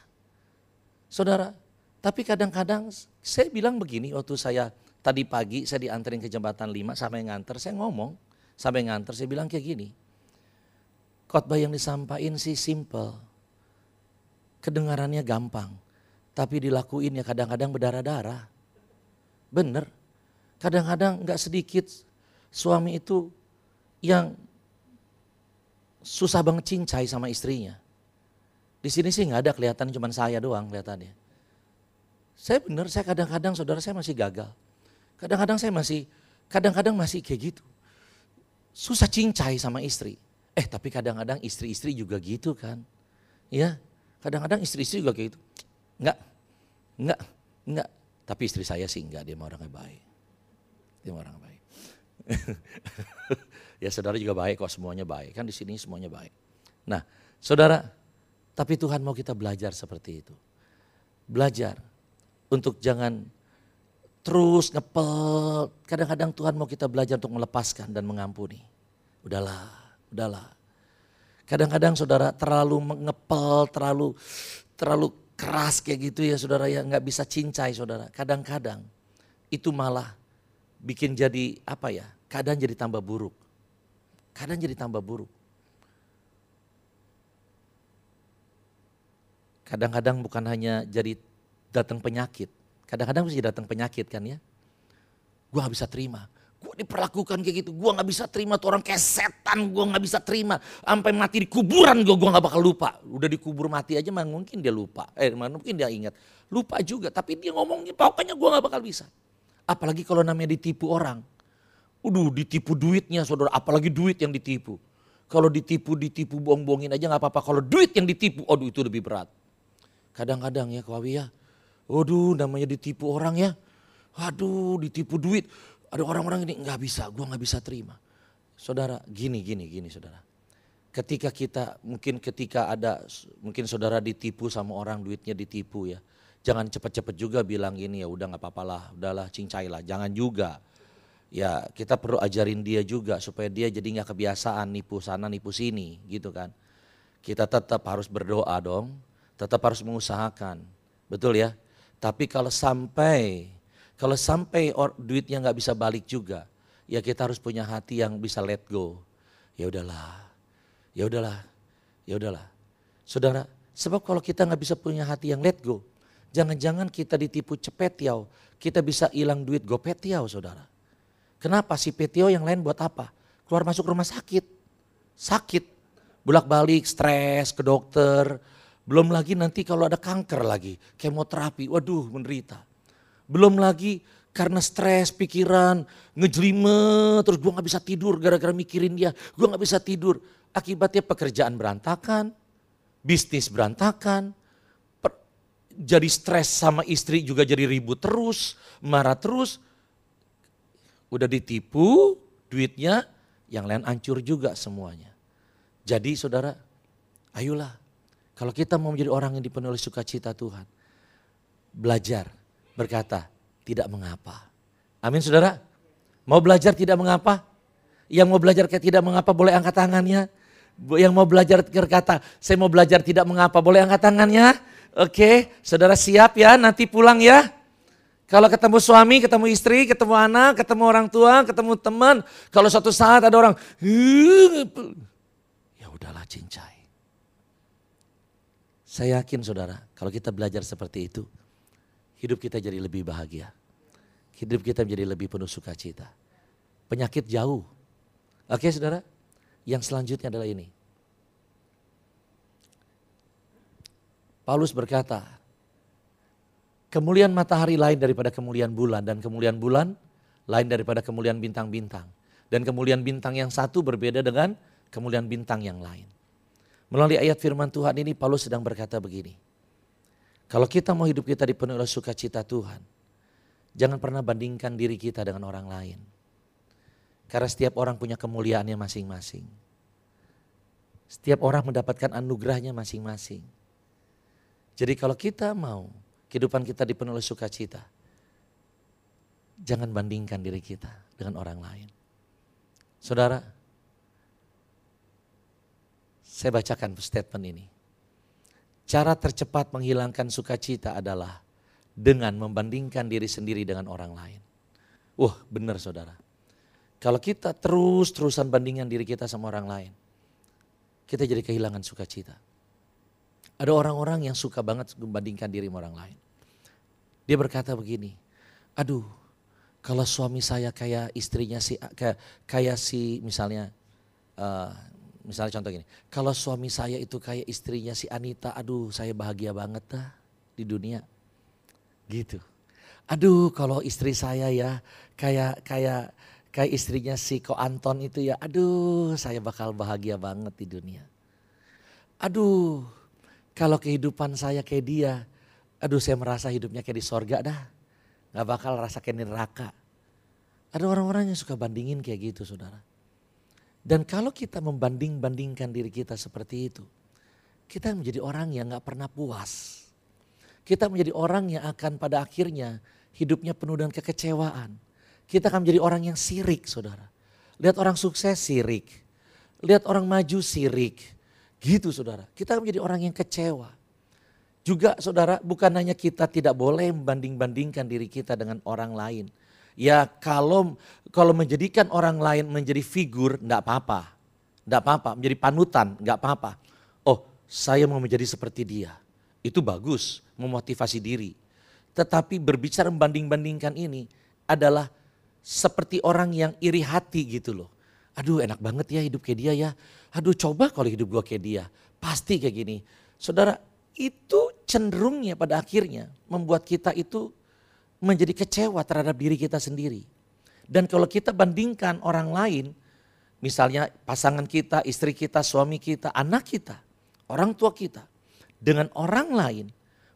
Speaker 2: Saudara, tapi kadang-kadang saya bilang begini waktu saya tadi pagi saya dianterin ke jembatan 5 sampai nganter, saya ngomong sampai nganter saya bilang kayak gini khotbah yang disampaikan sih simple. Kedengarannya gampang. Tapi dilakuin ya kadang-kadang berdarah-darah. Bener. Kadang-kadang nggak sedikit suami itu yang susah banget cincai sama istrinya. Di sini sih nggak ada kelihatan cuma saya doang kelihatannya. Saya bener, saya kadang-kadang saudara saya masih gagal. Kadang-kadang saya masih, kadang-kadang masih kayak gitu. Susah cincai sama istri. Eh tapi kadang-kadang istri-istri juga gitu kan. Ya, kadang-kadang istri-istri juga kayak gitu. Enggak, enggak, enggak. Tapi istri saya sih enggak, dia mau orangnya baik. Dia mau orangnya baik. ya saudara juga baik kok semuanya baik. Kan di sini semuanya baik. Nah saudara, tapi Tuhan mau kita belajar seperti itu. Belajar untuk jangan terus ngepel. Kadang-kadang Tuhan mau kita belajar untuk melepaskan dan mengampuni. Udahlah, udahlah. Kadang-kadang saudara terlalu ngepel, terlalu terlalu keras kayak gitu ya saudara ya nggak bisa cincai saudara. Kadang-kadang itu malah bikin jadi apa ya? Kadang jadi tambah buruk. Kadang jadi tambah buruk. Kadang-kadang bukan hanya jadi datang penyakit. Kadang-kadang mesti datang penyakit kan ya. Gua bisa terima. Gue diperlakukan kayak gitu, gue gak bisa terima tuh orang kayak setan, gue gak bisa terima. Sampai mati di kuburan gue, gue gak bakal lupa. Udah dikubur mati aja mah mungkin dia lupa, eh mungkin dia ingat. Lupa juga, tapi dia ngomongnya pokoknya gue gak bakal bisa. Apalagi kalau namanya ditipu orang. Udah ditipu duitnya saudara, apalagi duit yang ditipu. Kalau ditipu, ditipu bohong-bohongin aja gak apa-apa. Kalau duit yang ditipu, aduh itu lebih berat. Kadang-kadang ya kawawi ya, waduh namanya ditipu orang ya. Waduh ditipu duit, ada orang-orang ini nggak bisa, gue nggak bisa terima. Saudara, gini, gini, gini saudara. Ketika kita, mungkin ketika ada, mungkin saudara ditipu sama orang, duitnya ditipu ya. Jangan cepet-cepet juga bilang gini ya udah nggak apa-apa lah, udahlah cincai lah. Jangan juga. Ya kita perlu ajarin dia juga supaya dia jadi nggak kebiasaan nipu sana nipu sini gitu kan. Kita tetap harus berdoa dong, tetap harus mengusahakan. Betul ya? Tapi kalau sampai kalau sampai or, duitnya nggak bisa balik juga, ya kita harus punya hati yang bisa let go. Ya udahlah, ya udahlah, ya udahlah. Saudara, sebab kalau kita nggak bisa punya hati yang let go, jangan-jangan kita ditipu cepet ya, kita bisa hilang duit gopet ya, saudara. Kenapa si petio yang lain buat apa? Keluar masuk rumah sakit, sakit, bolak balik, stres, ke dokter, belum lagi nanti kalau ada kanker lagi, kemoterapi, waduh menderita. Belum lagi karena stres pikiran, ngejelimet, terus gue gak bisa tidur gara-gara mikirin dia. Gue gak bisa tidur. Akibatnya pekerjaan berantakan, bisnis berantakan, per, jadi stres sama istri juga jadi ribut terus, marah terus. Udah ditipu, duitnya yang lain hancur juga semuanya. Jadi saudara, ayolah. Kalau kita mau menjadi orang yang dipenuhi sukacita Tuhan, belajar berkata, tidak mengapa. Amin saudara. Mau belajar tidak mengapa? Yang mau belajar tidak mengapa boleh angkat tangannya. Yang mau belajar berkata, saya mau belajar tidak mengapa boleh angkat tangannya. Oke, saudara siap ya nanti pulang ya. Kalau ketemu suami, ketemu istri, ketemu anak, ketemu orang tua, ketemu teman. Kalau suatu saat ada orang, ya udahlah cincai. Saya yakin saudara, kalau kita belajar seperti itu, hidup kita jadi lebih bahagia. Hidup kita menjadi lebih penuh sukacita. Penyakit jauh. Oke saudara, yang selanjutnya adalah ini. Paulus berkata, kemuliaan matahari lain daripada kemuliaan bulan dan kemuliaan bulan lain daripada kemuliaan bintang-bintang. Dan kemuliaan bintang yang satu berbeda dengan kemuliaan bintang yang lain. Melalui ayat firman Tuhan ini Paulus sedang berkata begini. Kalau kita mau hidup kita dipenuhi oleh sukacita Tuhan, jangan pernah bandingkan diri kita dengan orang lain. Karena setiap orang punya kemuliaannya masing-masing. Setiap orang mendapatkan anugerahnya masing-masing. Jadi kalau kita mau kehidupan kita dipenuhi oleh sukacita, jangan bandingkan diri kita dengan orang lain. Saudara, saya bacakan statement ini. Cara tercepat menghilangkan sukacita adalah dengan membandingkan diri sendiri dengan orang lain. Wah benar saudara. Kalau kita terus-terusan bandingkan diri kita sama orang lain, kita jadi kehilangan sukacita. Ada orang-orang yang suka banget membandingkan diri sama orang lain. Dia berkata begini, aduh kalau suami saya kayak istrinya si kayak, kayak si misalnya uh, Misalnya contoh gini, kalau suami saya itu kayak istrinya si Anita, aduh saya bahagia banget dah di dunia. Gitu. Aduh kalau istri saya ya kayak kayak kayak istrinya si Ko Anton itu ya, aduh saya bakal bahagia banget di dunia. Aduh kalau kehidupan saya kayak dia, aduh saya merasa hidupnya kayak di sorga dah. Gak bakal rasa kayak neraka. Ada orang-orang yang suka bandingin kayak gitu saudara. Dan kalau kita membanding-bandingkan diri kita seperti itu, kita menjadi orang yang gak pernah puas. Kita menjadi orang yang akan pada akhirnya hidupnya penuh dengan kekecewaan. Kita akan menjadi orang yang sirik saudara. Lihat orang sukses sirik. Lihat orang maju sirik. Gitu saudara. Kita menjadi orang yang kecewa. Juga saudara bukan hanya kita tidak boleh membanding-bandingkan diri kita dengan orang lain. Ya kalau kalau menjadikan orang lain menjadi figur enggak apa-apa. Enggak apa-apa, menjadi panutan enggak apa-apa. Oh saya mau menjadi seperti dia. Itu bagus, memotivasi diri. Tetapi berbicara membanding-bandingkan ini adalah seperti orang yang iri hati gitu loh. Aduh enak banget ya hidup kayak dia ya. Aduh coba kalau hidup gua kayak dia. Pasti kayak gini. Saudara itu cenderungnya pada akhirnya membuat kita itu menjadi kecewa terhadap diri kita sendiri. Dan kalau kita bandingkan orang lain, misalnya pasangan kita, istri kita, suami kita, anak kita, orang tua kita, dengan orang lain,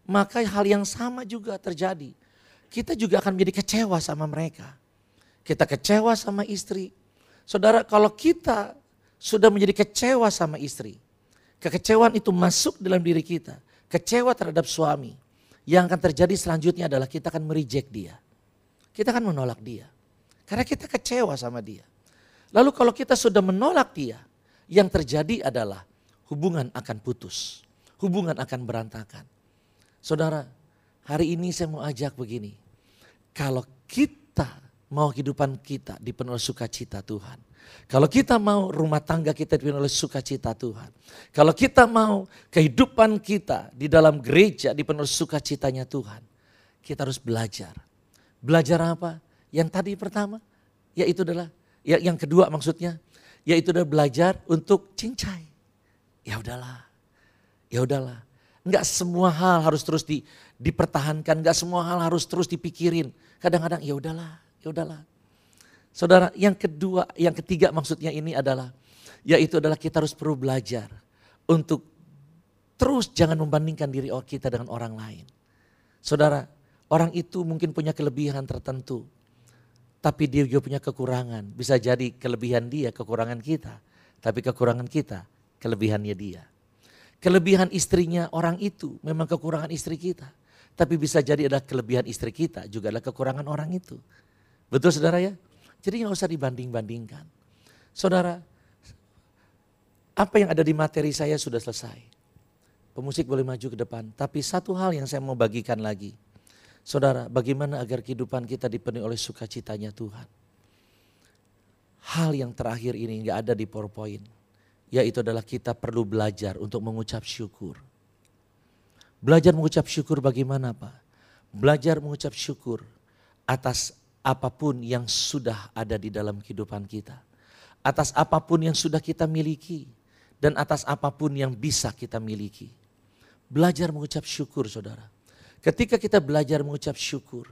Speaker 2: maka hal yang sama juga terjadi. Kita juga akan menjadi kecewa sama mereka. Kita kecewa sama istri. Saudara, kalau kita sudah menjadi kecewa sama istri, kekecewaan itu masuk dalam diri kita kecewa terhadap suami, yang akan terjadi selanjutnya adalah kita akan merijek dia. Kita akan menolak dia. Karena kita kecewa sama dia. Lalu kalau kita sudah menolak dia, yang terjadi adalah hubungan akan putus. Hubungan akan berantakan. Saudara, hari ini saya mau ajak begini. Kalau kita mau kehidupan kita dipenuhi sukacita Tuhan kalau kita mau rumah tangga kita dipenuhi oleh sukacita Tuhan. Kalau kita mau kehidupan kita di dalam gereja dipenuhi sukacitanya Tuhan. Kita harus belajar. Belajar apa? Yang tadi pertama, yaitu adalah, ya, yang kedua maksudnya, yaitu adalah belajar untuk cincai. Ya udahlah, ya udahlah. Enggak semua hal harus terus di, dipertahankan, enggak semua hal harus terus dipikirin. Kadang-kadang ya udahlah, ya udahlah. Saudara, yang kedua, yang ketiga maksudnya ini adalah, yaitu adalah kita harus perlu belajar untuk terus jangan membandingkan diri kita dengan orang lain. Saudara, orang itu mungkin punya kelebihan tertentu, tapi dia juga punya kekurangan. Bisa jadi kelebihan dia, kekurangan kita, tapi kekurangan kita, kelebihannya dia. Kelebihan istrinya orang itu memang kekurangan istri kita. Tapi bisa jadi adalah kelebihan istri kita juga adalah kekurangan orang itu. Betul saudara ya? Jadi nggak usah dibanding-bandingkan. Saudara, apa yang ada di materi saya sudah selesai. Pemusik boleh maju ke depan. Tapi satu hal yang saya mau bagikan lagi. Saudara, bagaimana agar kehidupan kita dipenuhi oleh sukacitanya Tuhan. Hal yang terakhir ini nggak ada di PowerPoint. Yaitu adalah kita perlu belajar untuk mengucap syukur. Belajar mengucap syukur bagaimana Pak? Belajar mengucap syukur atas apa pun yang sudah ada di dalam kehidupan kita. Atas apa pun yang sudah kita miliki dan atas apa pun yang bisa kita miliki. Belajar mengucap syukur saudara. Ketika kita belajar mengucap syukur,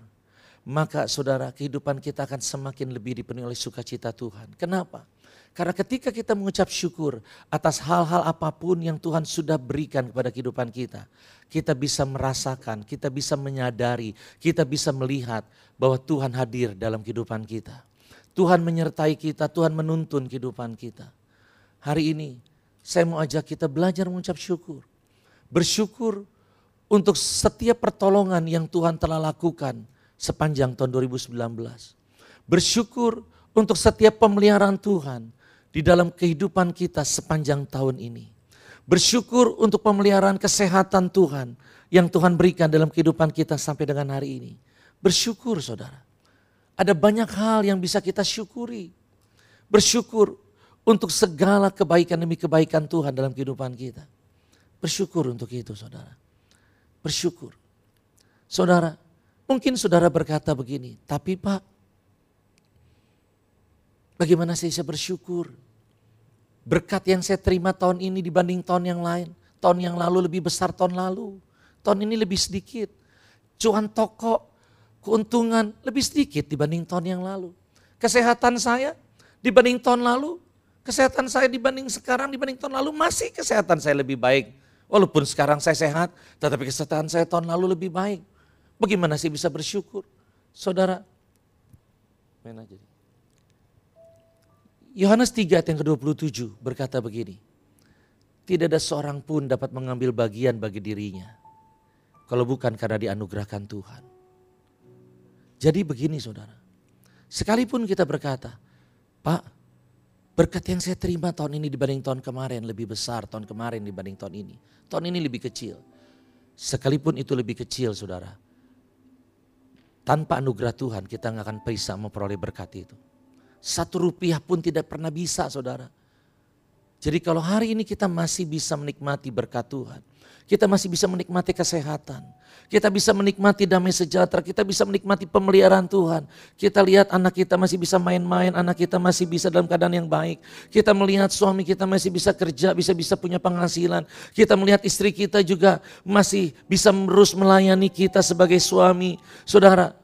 Speaker 2: maka saudara kehidupan kita akan semakin lebih dipenuhi oleh sukacita Tuhan. Kenapa? Karena ketika kita mengucap syukur atas hal-hal apa pun yang Tuhan sudah berikan kepada kehidupan kita, kita bisa merasakan, kita bisa menyadari, kita bisa melihat bahwa Tuhan hadir dalam kehidupan kita. Tuhan menyertai kita, Tuhan menuntun kehidupan kita. Hari ini saya mau ajak kita belajar mengucap syukur. Bersyukur untuk setiap pertolongan yang Tuhan telah lakukan sepanjang tahun 2019. Bersyukur untuk setiap pemeliharaan Tuhan di dalam kehidupan kita sepanjang tahun ini. Bersyukur untuk pemeliharaan kesehatan Tuhan yang Tuhan berikan dalam kehidupan kita sampai dengan hari ini. Bersyukur saudara. Ada banyak hal yang bisa kita syukuri. Bersyukur untuk segala kebaikan demi kebaikan Tuhan dalam kehidupan kita. Bersyukur untuk itu saudara. Bersyukur. Saudara, mungkin saudara berkata begini, tapi Pak, Bagaimana saya bisa bersyukur? Berkat yang saya terima tahun ini dibanding tahun yang lain. Tahun yang lalu lebih besar tahun lalu. Tahun ini lebih sedikit. Cuan toko, keuntungan lebih sedikit dibanding tahun yang lalu. Kesehatan saya dibanding tahun lalu, kesehatan saya dibanding sekarang, dibanding tahun lalu, masih kesehatan saya lebih baik. Walaupun sekarang saya sehat, tetapi kesehatan saya tahun lalu lebih baik. Bagaimana sih bisa bersyukur? Saudara, main aja. Yohanes 3 ayat yang ke-27 berkata begini. Tidak ada seorang pun dapat mengambil bagian bagi dirinya. Kalau bukan karena dianugerahkan Tuhan. Jadi begini saudara. Sekalipun kita berkata, Pak berkat yang saya terima tahun ini dibanding tahun kemarin lebih besar tahun kemarin dibanding tahun ini. Tahun ini lebih kecil. Sekalipun itu lebih kecil saudara. Tanpa anugerah Tuhan kita nggak akan bisa memperoleh berkat itu. Satu rupiah pun tidak pernah bisa saudara. Jadi kalau hari ini kita masih bisa menikmati berkat Tuhan. Kita masih bisa menikmati kesehatan. Kita bisa menikmati damai sejahtera. Kita bisa menikmati pemeliharaan Tuhan. Kita lihat anak kita masih bisa main-main. Anak kita masih bisa dalam keadaan yang baik. Kita melihat suami kita masih bisa kerja. Bisa-bisa punya penghasilan. Kita melihat istri kita juga masih bisa terus melayani kita sebagai suami. Saudara,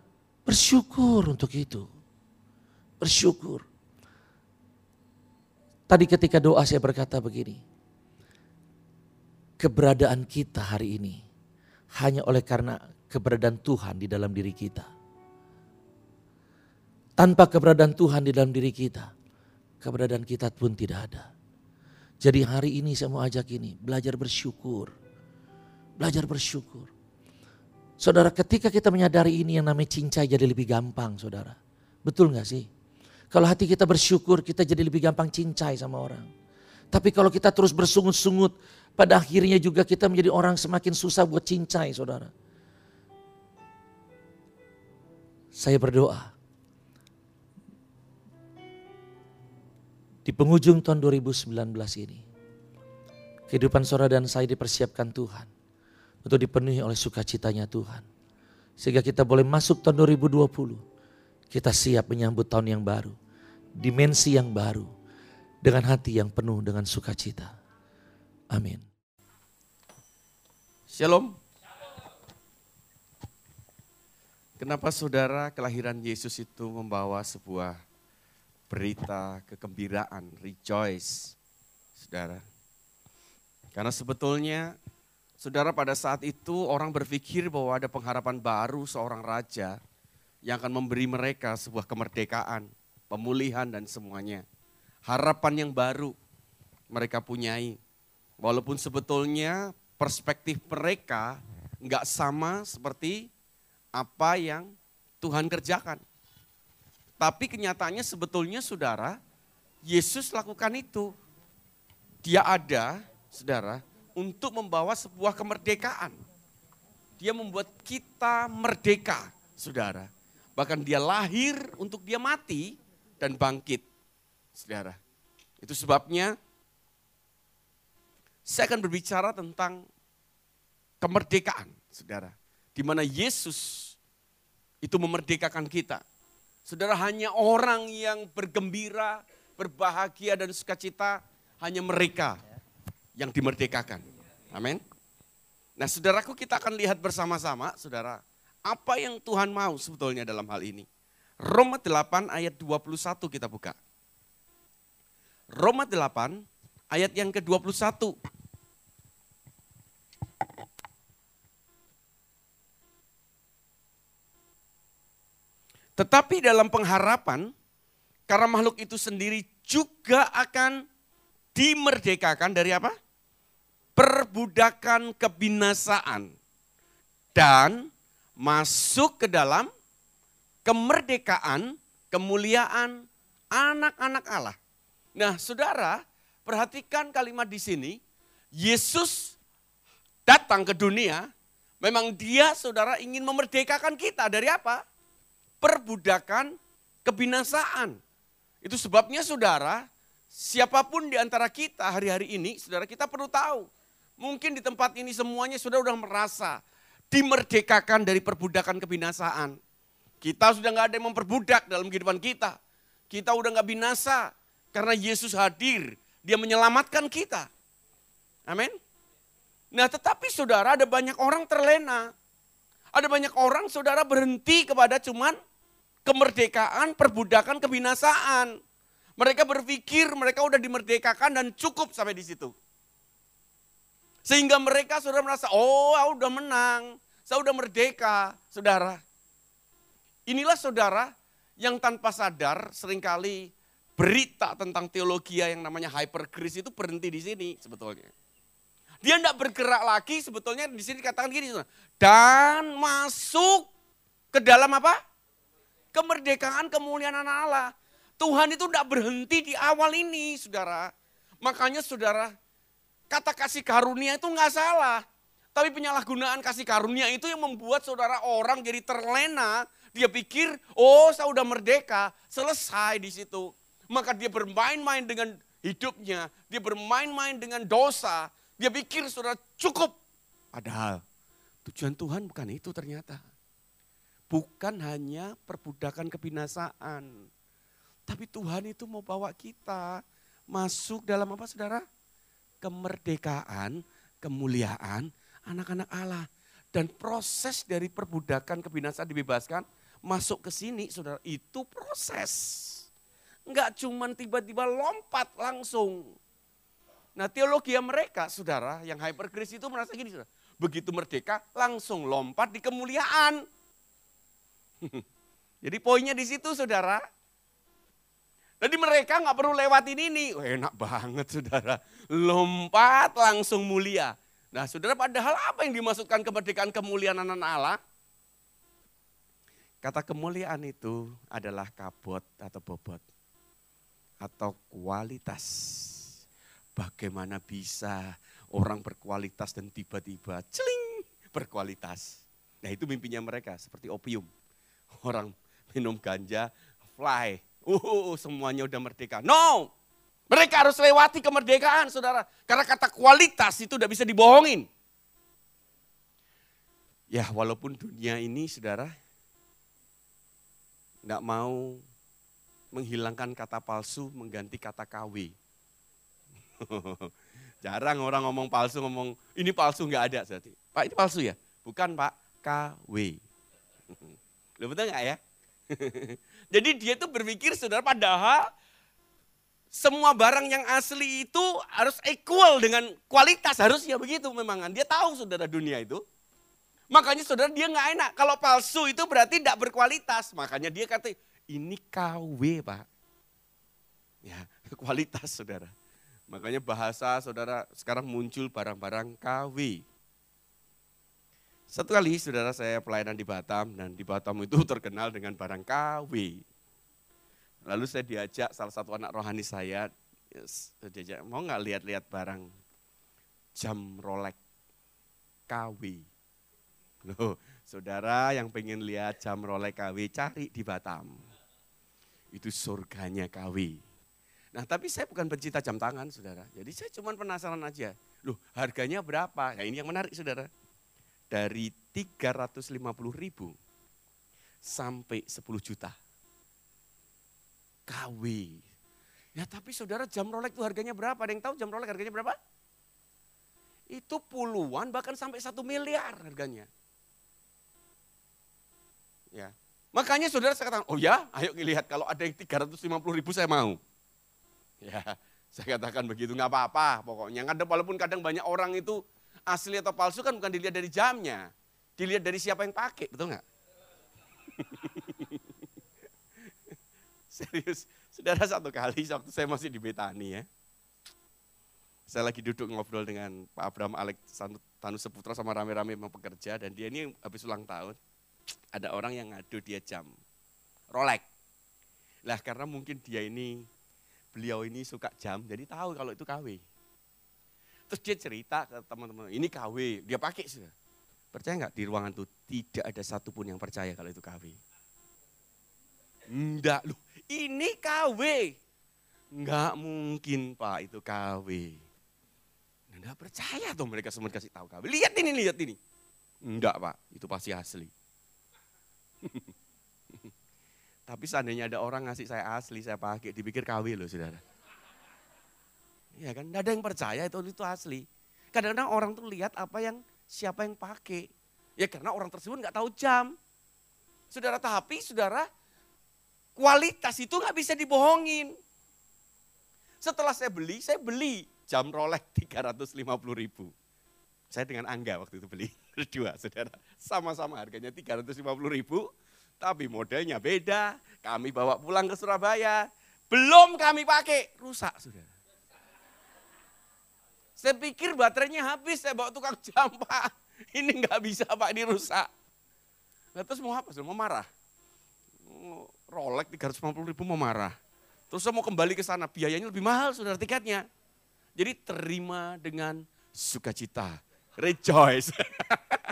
Speaker 2: bersyukur untuk itu bersyukur. Tadi ketika doa saya berkata begini, keberadaan kita hari ini hanya oleh karena keberadaan Tuhan di dalam diri kita. Tanpa keberadaan Tuhan di dalam diri kita, keberadaan kita pun tidak ada. Jadi hari ini saya mau ajak ini, belajar bersyukur. Belajar bersyukur. Saudara ketika kita menyadari ini yang namanya cincai jadi lebih gampang saudara. Betul gak sih? Kalau hati kita bersyukur, kita jadi lebih gampang cincai sama orang. Tapi kalau kita terus bersungut-sungut, pada akhirnya juga kita menjadi orang semakin susah buat cincai, saudara. Saya berdoa. Di penghujung tahun 2019 ini, kehidupan saudara dan saya dipersiapkan Tuhan untuk dipenuhi oleh sukacitanya Tuhan. Sehingga kita boleh masuk tahun 2020 kita siap menyambut tahun yang baru, dimensi yang baru, dengan hati yang penuh dengan sukacita. Amin.
Speaker 4: Shalom. Kenapa saudara kelahiran Yesus itu membawa sebuah berita kegembiraan, rejoice, saudara. Karena sebetulnya saudara pada saat itu orang berpikir bahwa ada pengharapan baru seorang raja yang akan memberi mereka sebuah kemerdekaan, pemulihan dan semuanya. Harapan yang baru mereka punyai. Walaupun sebetulnya perspektif mereka nggak sama seperti apa yang Tuhan kerjakan. Tapi kenyataannya sebetulnya saudara, Yesus lakukan itu. Dia ada, saudara, untuk membawa sebuah kemerdekaan. Dia membuat kita merdeka, saudara. Bahkan dia lahir untuk dia mati dan bangkit. Saudara. Itu sebabnya saya akan berbicara tentang kemerdekaan, Saudara. Di mana Yesus itu memerdekakan kita. Saudara hanya orang yang bergembira, berbahagia dan sukacita hanya mereka yang dimerdekakan. Amin. Nah, saudaraku kita akan lihat bersama-sama, saudara, apa yang Tuhan mau sebetulnya dalam hal ini. Roma 8 ayat 21 kita buka. Roma 8 ayat yang ke-21. Tetapi dalam pengharapan, karena makhluk itu sendiri juga akan dimerdekakan dari apa? Perbudakan kebinasaan. Dan masuk ke dalam kemerdekaan, kemuliaan anak-anak Allah. Nah, saudara, perhatikan kalimat di sini. Yesus datang ke dunia, memang dia saudara ingin memerdekakan kita dari apa? Perbudakan kebinasaan. Itu sebabnya saudara, siapa pun di antara kita hari-hari ini, saudara kita perlu tahu. Mungkin di tempat ini semuanya sudah sudah merasa dimerdekakan dari perbudakan kebinasaan. Kita sudah nggak ada yang memperbudak dalam kehidupan kita. Kita udah nggak binasa karena Yesus hadir. Dia menyelamatkan kita. Amin. Nah tetapi saudara ada banyak orang terlena. Ada banyak orang saudara berhenti kepada cuman kemerdekaan, perbudakan, kebinasaan. Mereka berpikir mereka udah dimerdekakan dan cukup sampai di situ. Sehingga mereka sudah merasa, oh aku udah menang, saya udah merdeka, saudara. Inilah saudara yang tanpa sadar sering kali berita tentang teologi yang namanya hypergrace itu berhenti di sini sebetulnya. Dia tidak bergerak lagi sebetulnya di sini dikatakan gini. Dan masuk ke dalam apa? Kemerdekaan, kemuliaan anak Allah. Tuhan itu tidak berhenti di awal ini saudara. Makanya saudara, kata kasih karunia itu nggak salah. Tapi penyalahgunaan kasih karunia itu yang membuat saudara orang jadi terlena. Dia pikir, oh saya udah merdeka, selesai di situ. Maka dia bermain-main dengan hidupnya, dia bermain-main dengan dosa. Dia pikir saudara cukup. Padahal tujuan Tuhan bukan itu ternyata. Bukan hanya perbudakan kebinasaan. Tapi Tuhan itu mau bawa kita masuk dalam apa saudara? Kemerdekaan, kemuliaan, anak-anak Allah. Dan proses dari perbudakan kebinasaan dibebaskan masuk ke sini saudara itu proses. Enggak cuman tiba-tiba lompat langsung. Nah teologi mereka saudara yang hypergrace itu merasa gini saudara. Begitu merdeka langsung lompat di kemuliaan. Jadi poinnya di situ saudara. Jadi mereka nggak perlu lewatin ini. Oh, enak banget saudara. Lompat langsung mulia. Nah saudara padahal apa yang dimaksudkan kemerdekaan kemuliaan anak Allah? Kata kemuliaan itu adalah kabot atau bobot. Atau kualitas. Bagaimana bisa orang berkualitas dan tiba-tiba celing berkualitas. Nah itu mimpinya mereka seperti opium. Orang minum ganja, fly. Uh, semuanya udah merdeka. No, mereka harus lewati kemerdekaan, saudara. Karena kata kualitas itu udah bisa dibohongin. Ya, walaupun dunia ini, saudara, tidak mau menghilangkan kata palsu, mengganti kata KW. Jarang orang ngomong palsu, ngomong ini palsu nggak ada. Berarti. Pak ini palsu ya? Bukan Pak, KW. Lo betul nggak ya? Jadi dia tuh berpikir saudara padahal semua barang yang asli itu harus equal dengan kualitas. Harusnya begitu memang. Dia tahu saudara dunia itu. Makanya saudara dia nggak enak. Kalau palsu itu berarti tidak berkualitas. Makanya dia kata ini KW pak. Ya kualitas saudara. Makanya bahasa saudara sekarang muncul barang-barang KW. Satu kali saudara saya pelayanan di Batam dan di Batam itu terkenal dengan barang KW. Lalu saya diajak salah satu anak rohani saya, yes, diajak, mau nggak lihat-lihat barang jam Rolex KW. Loh, saudara yang pengen lihat jam Rolex KW, cari di Batam. Itu surganya KW. Nah tapi saya bukan pencinta jam tangan saudara. Jadi saya cuma penasaran aja. Loh harganya berapa? Ya ini yang menarik saudara. Dari 350 ribu sampai 10 juta. KW. Ya tapi saudara jam Rolex itu harganya berapa? Ada yang tahu jam Rolex harganya berapa? Itu puluhan bahkan sampai satu miliar harganya. Ya. Makanya saudara saya katakan, oh ya ayo lihat kalau ada yang 350 ribu saya mau. Ya, saya katakan begitu nggak apa-apa pokoknya. Kadang, walaupun kadang banyak orang itu asli atau palsu kan bukan dilihat dari jamnya. Dilihat dari siapa yang pakai, betul nggak? Serius, saudara satu kali waktu saya masih di Betani ya. Saya lagi duduk ngobrol dengan Pak Abraham Alex Tanu Seputra sama rame-rame pekerja dan dia ini habis ulang tahun. Ada orang yang ngadu dia jam Rolex. Lah karena mungkin dia ini, beliau ini suka jam, jadi tahu kalau itu KW. Terus dia cerita ke teman-teman, ini KW, dia pakai sih. Percaya nggak di ruangan itu tidak ada satupun yang percaya kalau itu KW. Enggak loh, ini KW. Enggak mungkin Pak itu KW. Enggak percaya tuh mereka semua kasih tahu KW. Lihat ini, lihat ini. Enggak Pak, itu pasti asli. Tapi seandainya ada orang ngasih saya asli, saya pakai, dipikir KW loh saudara. Iya kan, enggak ada yang percaya itu itu asli. Kadang-kadang orang tuh lihat apa yang siapa yang pakai. Ya karena orang tersebut nggak tahu jam. Saudara tapi saudara kualitas itu nggak bisa dibohongin. Setelah saya beli, saya beli jam Rolex 350 ribu. Saya dengan Angga waktu itu beli, berdua saudara. Sama-sama harganya 350 ribu, tapi modelnya beda. Kami bawa pulang ke Surabaya, Belum kami pakai, rusak saudara. Saya pikir baterainya habis, saya bawa tukang jam pak. Ini nggak bisa pak, dirusak. Nah, terus mau apa? Mau marah. Rolex 350 ribu mau marah. Terus saya mau kembali ke sana, biayanya lebih mahal saudara tiketnya. Jadi terima dengan sukacita. Rejoice.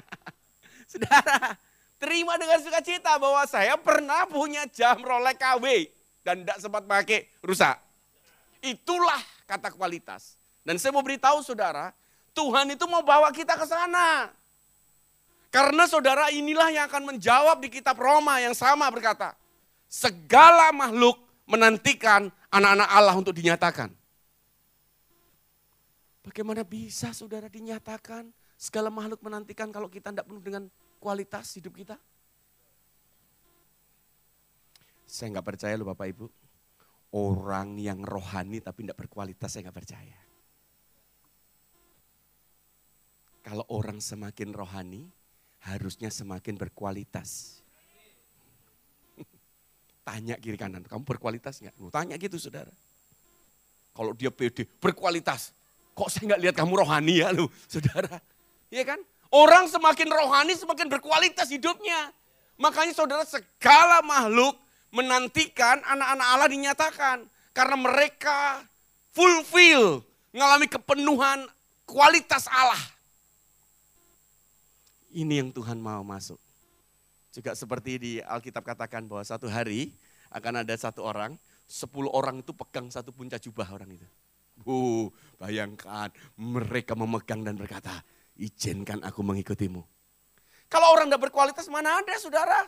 Speaker 4: saudara, terima dengan sukacita bahwa saya pernah punya jam Rolex KW dan tidak sempat pakai, rusak. Itulah kata kualitas. Dan saya mau beritahu saudara, Tuhan itu mau bawa kita ke sana. Karena saudara inilah yang akan menjawab di kitab Roma yang sama berkata, segala makhluk menantikan anak-anak Allah untuk dinyatakan. Bagaimana bisa saudara dinyatakan segala makhluk menantikan kalau kita tidak penuh dengan kualitas hidup kita? Saya nggak percaya loh Bapak Ibu. Orang yang rohani tapi tidak berkualitas saya nggak percaya. Kalau orang semakin rohani, harusnya semakin berkualitas. Tanya kiri kanan, kamu berkualitas nggak? Tanya gitu saudara. Kalau dia pede, berkualitas. Kok saya nggak lihat kamu rohani ya lu, saudara? Iya kan? Orang semakin rohani semakin berkualitas hidupnya. Makanya saudara segala makhluk menantikan anak-anak Allah dinyatakan. Karena mereka fulfill, mengalami kepenuhan kualitas Allah. Ini yang Tuhan mau masuk. Juga seperti di Alkitab katakan bahwa satu hari akan ada satu orang, sepuluh orang itu pegang satu puncak jubah orang itu. Uh, bayangkan mereka memegang dan berkata, izinkan aku mengikutimu. Kalau orang tidak berkualitas mana ada saudara?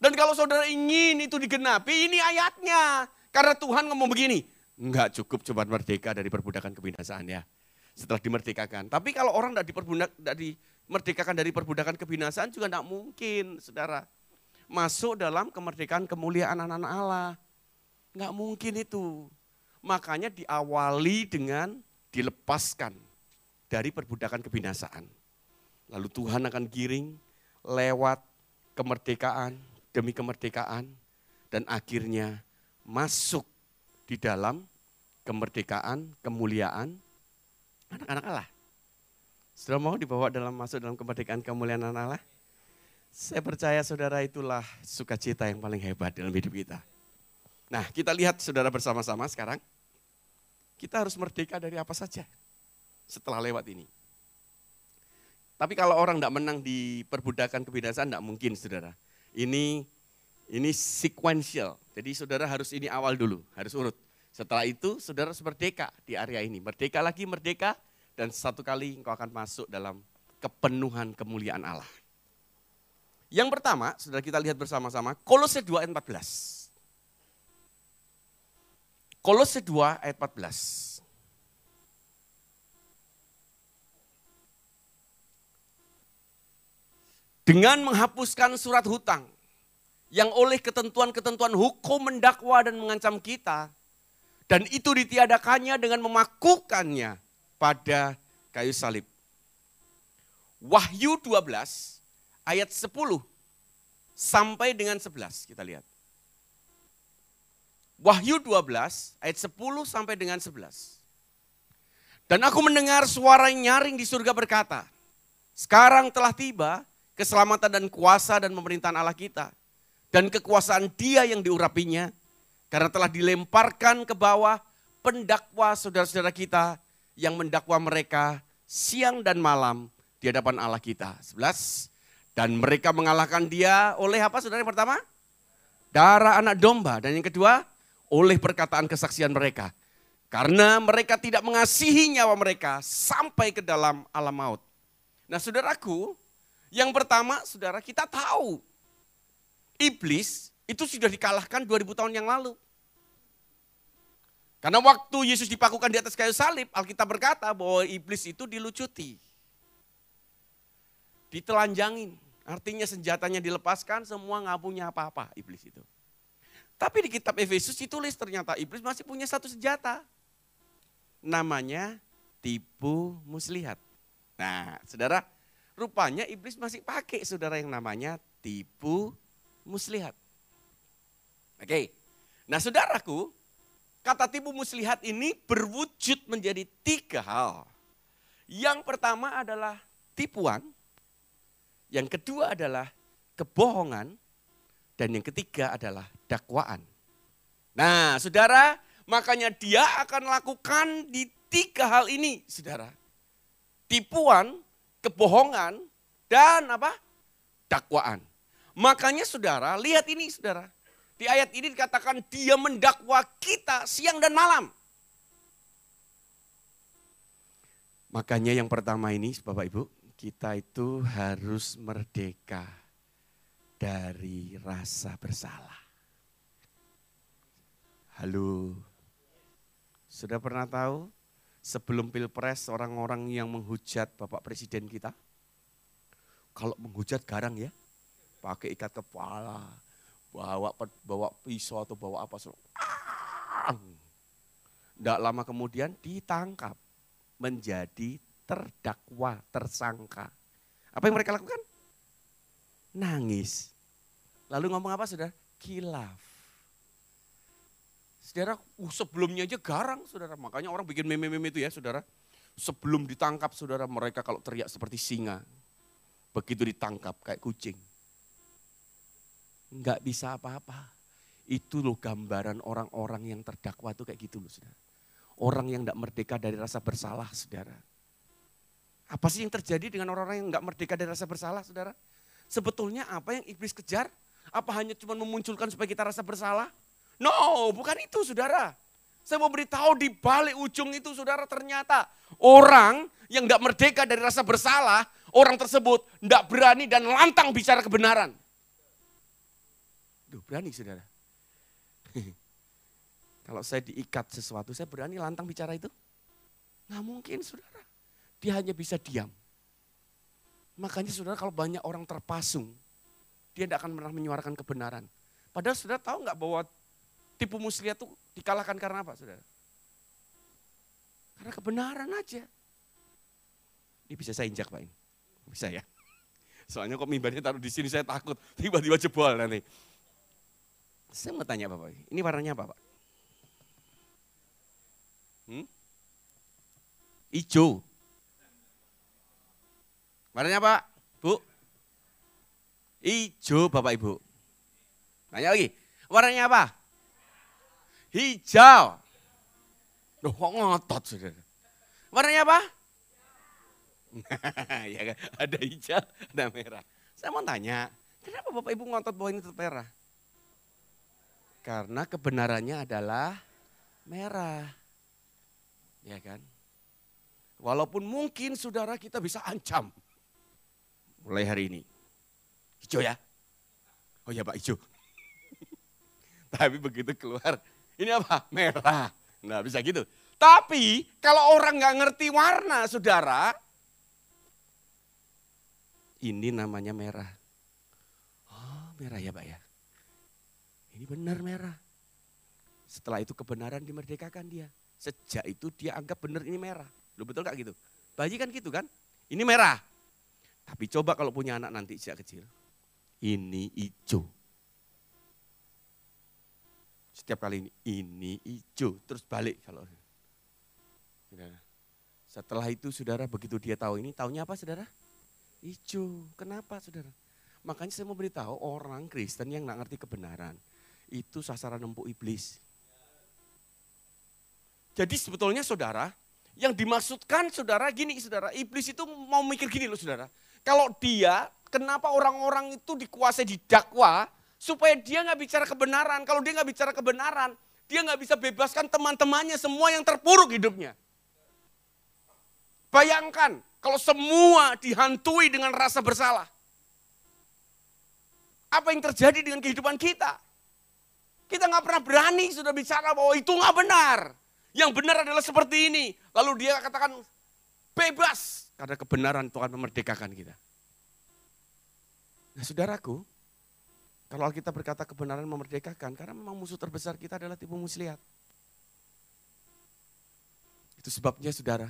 Speaker 4: Dan kalau saudara ingin itu digenapi, ini ayatnya. Karena Tuhan ngomong begini, enggak cukup cuma merdeka dari perbudakan kebinasaan ya. Setelah dimerdekakan. Tapi kalau orang tidak dimerdekakan dari perbudakan kebinasaan juga tidak mungkin, saudara. Masuk dalam kemerdekaan kemuliaan anak-anak Allah. Enggak mungkin itu. Makanya diawali dengan dilepaskan dari perbudakan kebinasaan. Lalu Tuhan akan giring lewat kemerdekaan, demi kemerdekaan dan akhirnya masuk di dalam kemerdekaan, kemuliaan anak-anak Allah. Sudah mau dibawa dalam masuk dalam kemerdekaan kemuliaan Allah? Saya percaya saudara itulah sukacita yang paling hebat dalam hidup kita. Nah kita lihat saudara bersama-sama sekarang. Kita harus merdeka dari apa saja setelah lewat ini. Tapi kalau orang tidak menang di perbudakan kebinasaan, tidak mungkin saudara. Ini ini sequential. Jadi saudara harus ini awal dulu, harus urut. Setelah itu saudara harus merdeka di area ini. Merdeka lagi, merdeka. Dan satu kali engkau akan masuk dalam kepenuhan kemuliaan Allah. Yang pertama, saudara kita lihat bersama-sama, Kolose 2 ayat 14. Kolose 2 ayat 14. dengan menghapuskan surat hutang yang oleh ketentuan-ketentuan hukum mendakwa dan mengancam kita dan itu ditiadakannya dengan memakukannya pada kayu salib. Wahyu 12 ayat 10 sampai dengan 11 kita lihat. Wahyu 12 ayat 10 sampai dengan 11. Dan aku mendengar suara nyaring di surga berkata, sekarang telah tiba keselamatan dan kuasa dan pemerintahan Allah kita. Dan kekuasaan dia yang diurapinya. Karena telah dilemparkan ke bawah pendakwa saudara-saudara kita yang mendakwa mereka siang dan malam di hadapan Allah kita. 11. Dan mereka mengalahkan dia oleh apa saudara yang pertama? Darah anak domba. Dan yang kedua, oleh perkataan kesaksian mereka. Karena mereka tidak mengasihi nyawa mereka sampai ke dalam alam maut. Nah saudaraku, yang pertama, saudara, kita tahu iblis itu sudah dikalahkan 2000 tahun yang lalu. Karena waktu Yesus dipakukan di atas kayu salib, Alkitab berkata bahwa iblis itu dilucuti. Ditelanjangin. Artinya senjatanya dilepaskan, semua nggak punya apa-apa iblis itu. Tapi di kitab Efesus ditulis ternyata iblis masih punya satu senjata. Namanya tipu muslihat. Nah, saudara, Rupanya iblis masih pakai saudara yang namanya tipu muslihat. Oke. Nah saudaraku, kata tipu muslihat ini berwujud menjadi tiga hal. Yang pertama adalah tipuan, yang kedua adalah kebohongan, dan yang ketiga adalah dakwaan. Nah saudara, makanya dia akan lakukan di tiga hal ini saudara. Tipuan, kebohongan, dan apa? Dakwaan. Makanya saudara, lihat ini saudara. Di ayat ini dikatakan dia mendakwa kita siang dan malam. Makanya yang pertama ini Bapak Ibu, kita itu harus merdeka dari rasa bersalah. Halo, sudah pernah tahu sebelum pilpres orang-orang yang menghujat Bapak Presiden kita? Kalau menghujat garang ya, pakai ikat kepala, bawa bawa pisau atau bawa apa Tidak lama kemudian ditangkap menjadi terdakwa, tersangka. Apa yang mereka lakukan? Nangis. Lalu ngomong apa sudah? Kilaf. Saudara, uh, sebelumnya aja garang saudara. Makanya orang bikin meme-meme itu ya saudara. Sebelum ditangkap saudara mereka kalau teriak seperti singa. Begitu ditangkap kayak kucing. Enggak bisa apa-apa. Itu loh gambaran orang-orang yang terdakwa itu kayak gitu loh saudara. Orang yang tidak merdeka dari rasa bersalah saudara. Apa sih yang terjadi dengan orang-orang yang enggak merdeka dari rasa bersalah saudara? Sebetulnya apa yang iblis kejar? Apa hanya cuma memunculkan supaya kita rasa bersalah? No, bukan itu saudara. Saya mau beritahu di balik ujung itu saudara ternyata orang yang nggak merdeka dari rasa bersalah, orang tersebut nggak berani dan lantang bicara kebenaran. Duh berani saudara. Kalau saya diikat sesuatu, saya berani lantang bicara itu? Nggak mungkin saudara. Dia hanya bisa diam. Makanya saudara kalau banyak orang terpasung, dia tidak akan pernah menyuarakan kebenaran. Padahal saudara tahu nggak bahwa tipu muslihat itu dikalahkan karena apa, saudara? Karena kebenaran aja. Ini bisa saya injak, Pak. Ini. Bisa ya? Soalnya kok mimbarnya taruh di sini, saya takut. Tiba-tiba jebol nanti. Saya mau tanya Bapak, ini warnanya apa, Pak? Hmm? Ijo. Warnanya apa, Bu? Ijo, Bapak Ibu. Tanya lagi, warnanya apa? hijau. Loh kok ngotot saudara? Warnanya apa? ya kan? Ada hijau, ada merah. Saya mau tanya, kenapa Bapak Ibu ngotot bahwa ini tetap merah? Karena kebenarannya adalah merah. Ya kan? Walaupun mungkin saudara kita bisa ancam. Mulai hari ini. Hijau ya? Oh ya Pak hijau. Tapi begitu keluar ini apa? Merah. Nah bisa gitu. Tapi kalau orang nggak ngerti warna saudara, ini namanya merah. Oh merah ya Pak ya. Ini benar merah. Setelah itu kebenaran dimerdekakan dia. Sejak itu dia anggap benar ini merah. Lu betul gak gitu? Bayi kan gitu kan? Ini merah. Tapi coba kalau punya anak nanti sejak kecil. Ini hijau. Setiap kali ini, ini hijau, terus balik kalau. Setelah itu saudara begitu dia tahu ini, tahunya apa saudara? Hijau. Kenapa saudara? Makanya saya mau beritahu orang Kristen yang nggak ngerti kebenaran. Itu sasaran empuk iblis. Jadi sebetulnya saudara, yang dimaksudkan saudara gini saudara, iblis itu mau mikir gini loh saudara. Kalau dia, kenapa orang-orang itu dikuasai didakwa, Supaya dia nggak bicara kebenaran. Kalau dia nggak bicara kebenaran, dia nggak bisa bebaskan teman-temannya semua yang terpuruk hidupnya. Bayangkan kalau semua dihantui dengan rasa bersalah. Apa yang terjadi dengan kehidupan kita? Kita nggak pernah berani sudah bicara bahwa itu nggak benar. Yang benar adalah seperti ini. Lalu dia katakan bebas karena kebenaran Tuhan memerdekakan kita. Nah saudaraku, kalau kita berkata kebenaran memerdekakan, karena memang musuh terbesar kita adalah tipu muslihat. Itu sebabnya saudara,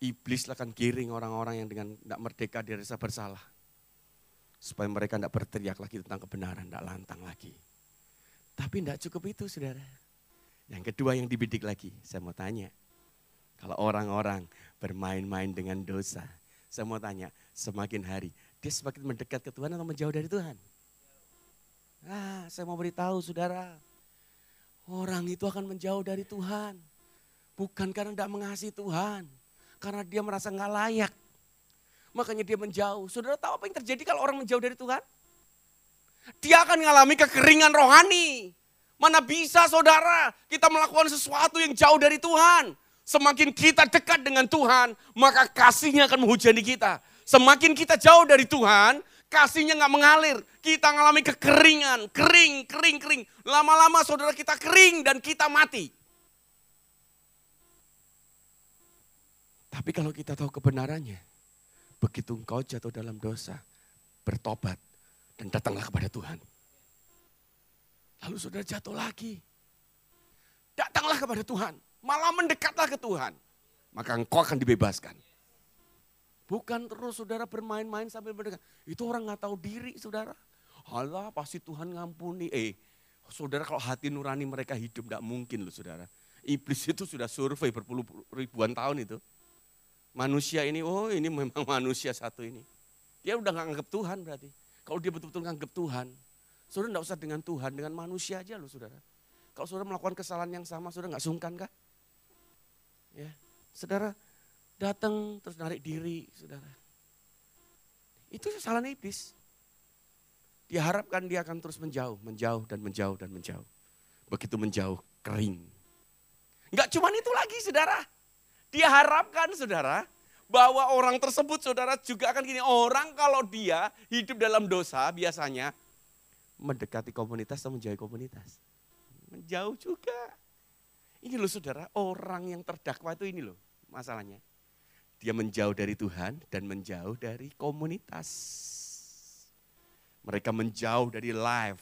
Speaker 4: iblis akan giring orang-orang yang dengan tidak merdeka dari rasa bersalah. Supaya mereka tidak berteriak lagi tentang kebenaran, tidak lantang lagi. Tapi tidak cukup itu saudara. Yang kedua yang dibidik lagi, saya mau tanya. Kalau orang-orang bermain-main dengan dosa, saya mau tanya, semakin hari dia semakin mendekat ke Tuhan atau menjauh dari Tuhan? Ah, saya mau beritahu saudara, orang itu akan menjauh dari Tuhan. Bukan karena tidak mengasihi Tuhan, karena dia merasa nggak layak. Makanya dia menjauh. Saudara tahu apa yang terjadi kalau orang menjauh dari Tuhan? Dia akan mengalami kekeringan rohani. Mana bisa saudara kita melakukan sesuatu yang jauh dari Tuhan. Semakin kita dekat dengan Tuhan, maka kasihnya akan menghujani kita. Semakin kita jauh dari Tuhan, kasihnya nggak mengalir. Kita mengalami kekeringan, kering, kering, kering. Lama-lama saudara kita kering dan kita mati. Tapi kalau kita tahu kebenarannya, begitu engkau jatuh dalam dosa, bertobat, dan datanglah kepada Tuhan. Lalu saudara jatuh lagi. Datanglah kepada Tuhan. Malah mendekatlah ke Tuhan. Maka engkau akan dibebaskan. Bukan terus saudara bermain-main sambil mendekat. Itu orang nggak tahu diri saudara. Allah pasti Tuhan ngampuni. Eh saudara kalau hati nurani mereka hidup nggak mungkin loh saudara. Iblis itu sudah survei berpuluh ribuan tahun itu. Manusia ini, oh ini memang manusia satu ini. Dia udah nggak anggap Tuhan berarti. Kalau dia betul-betul nganggap Tuhan, saudara enggak usah dengan Tuhan, dengan manusia aja loh saudara. Kalau saudara melakukan kesalahan yang sama, saudara nggak sungkan kah? Ya, saudara datang terus narik diri, saudara. Itu kesalahan iblis. Diharapkan dia akan terus menjauh, menjauh dan menjauh dan menjauh. Begitu menjauh, kering. Enggak cuma itu lagi saudara. Dia harapkan saudara, bahwa orang tersebut saudara juga akan gini, orang kalau dia hidup dalam dosa biasanya mendekati komunitas atau menjauhi komunitas. Menjauh juga. Ini loh saudara, orang yang terdakwa itu ini loh masalahnya. Dia menjauh dari Tuhan dan menjauh dari komunitas. Mereka menjauh dari live.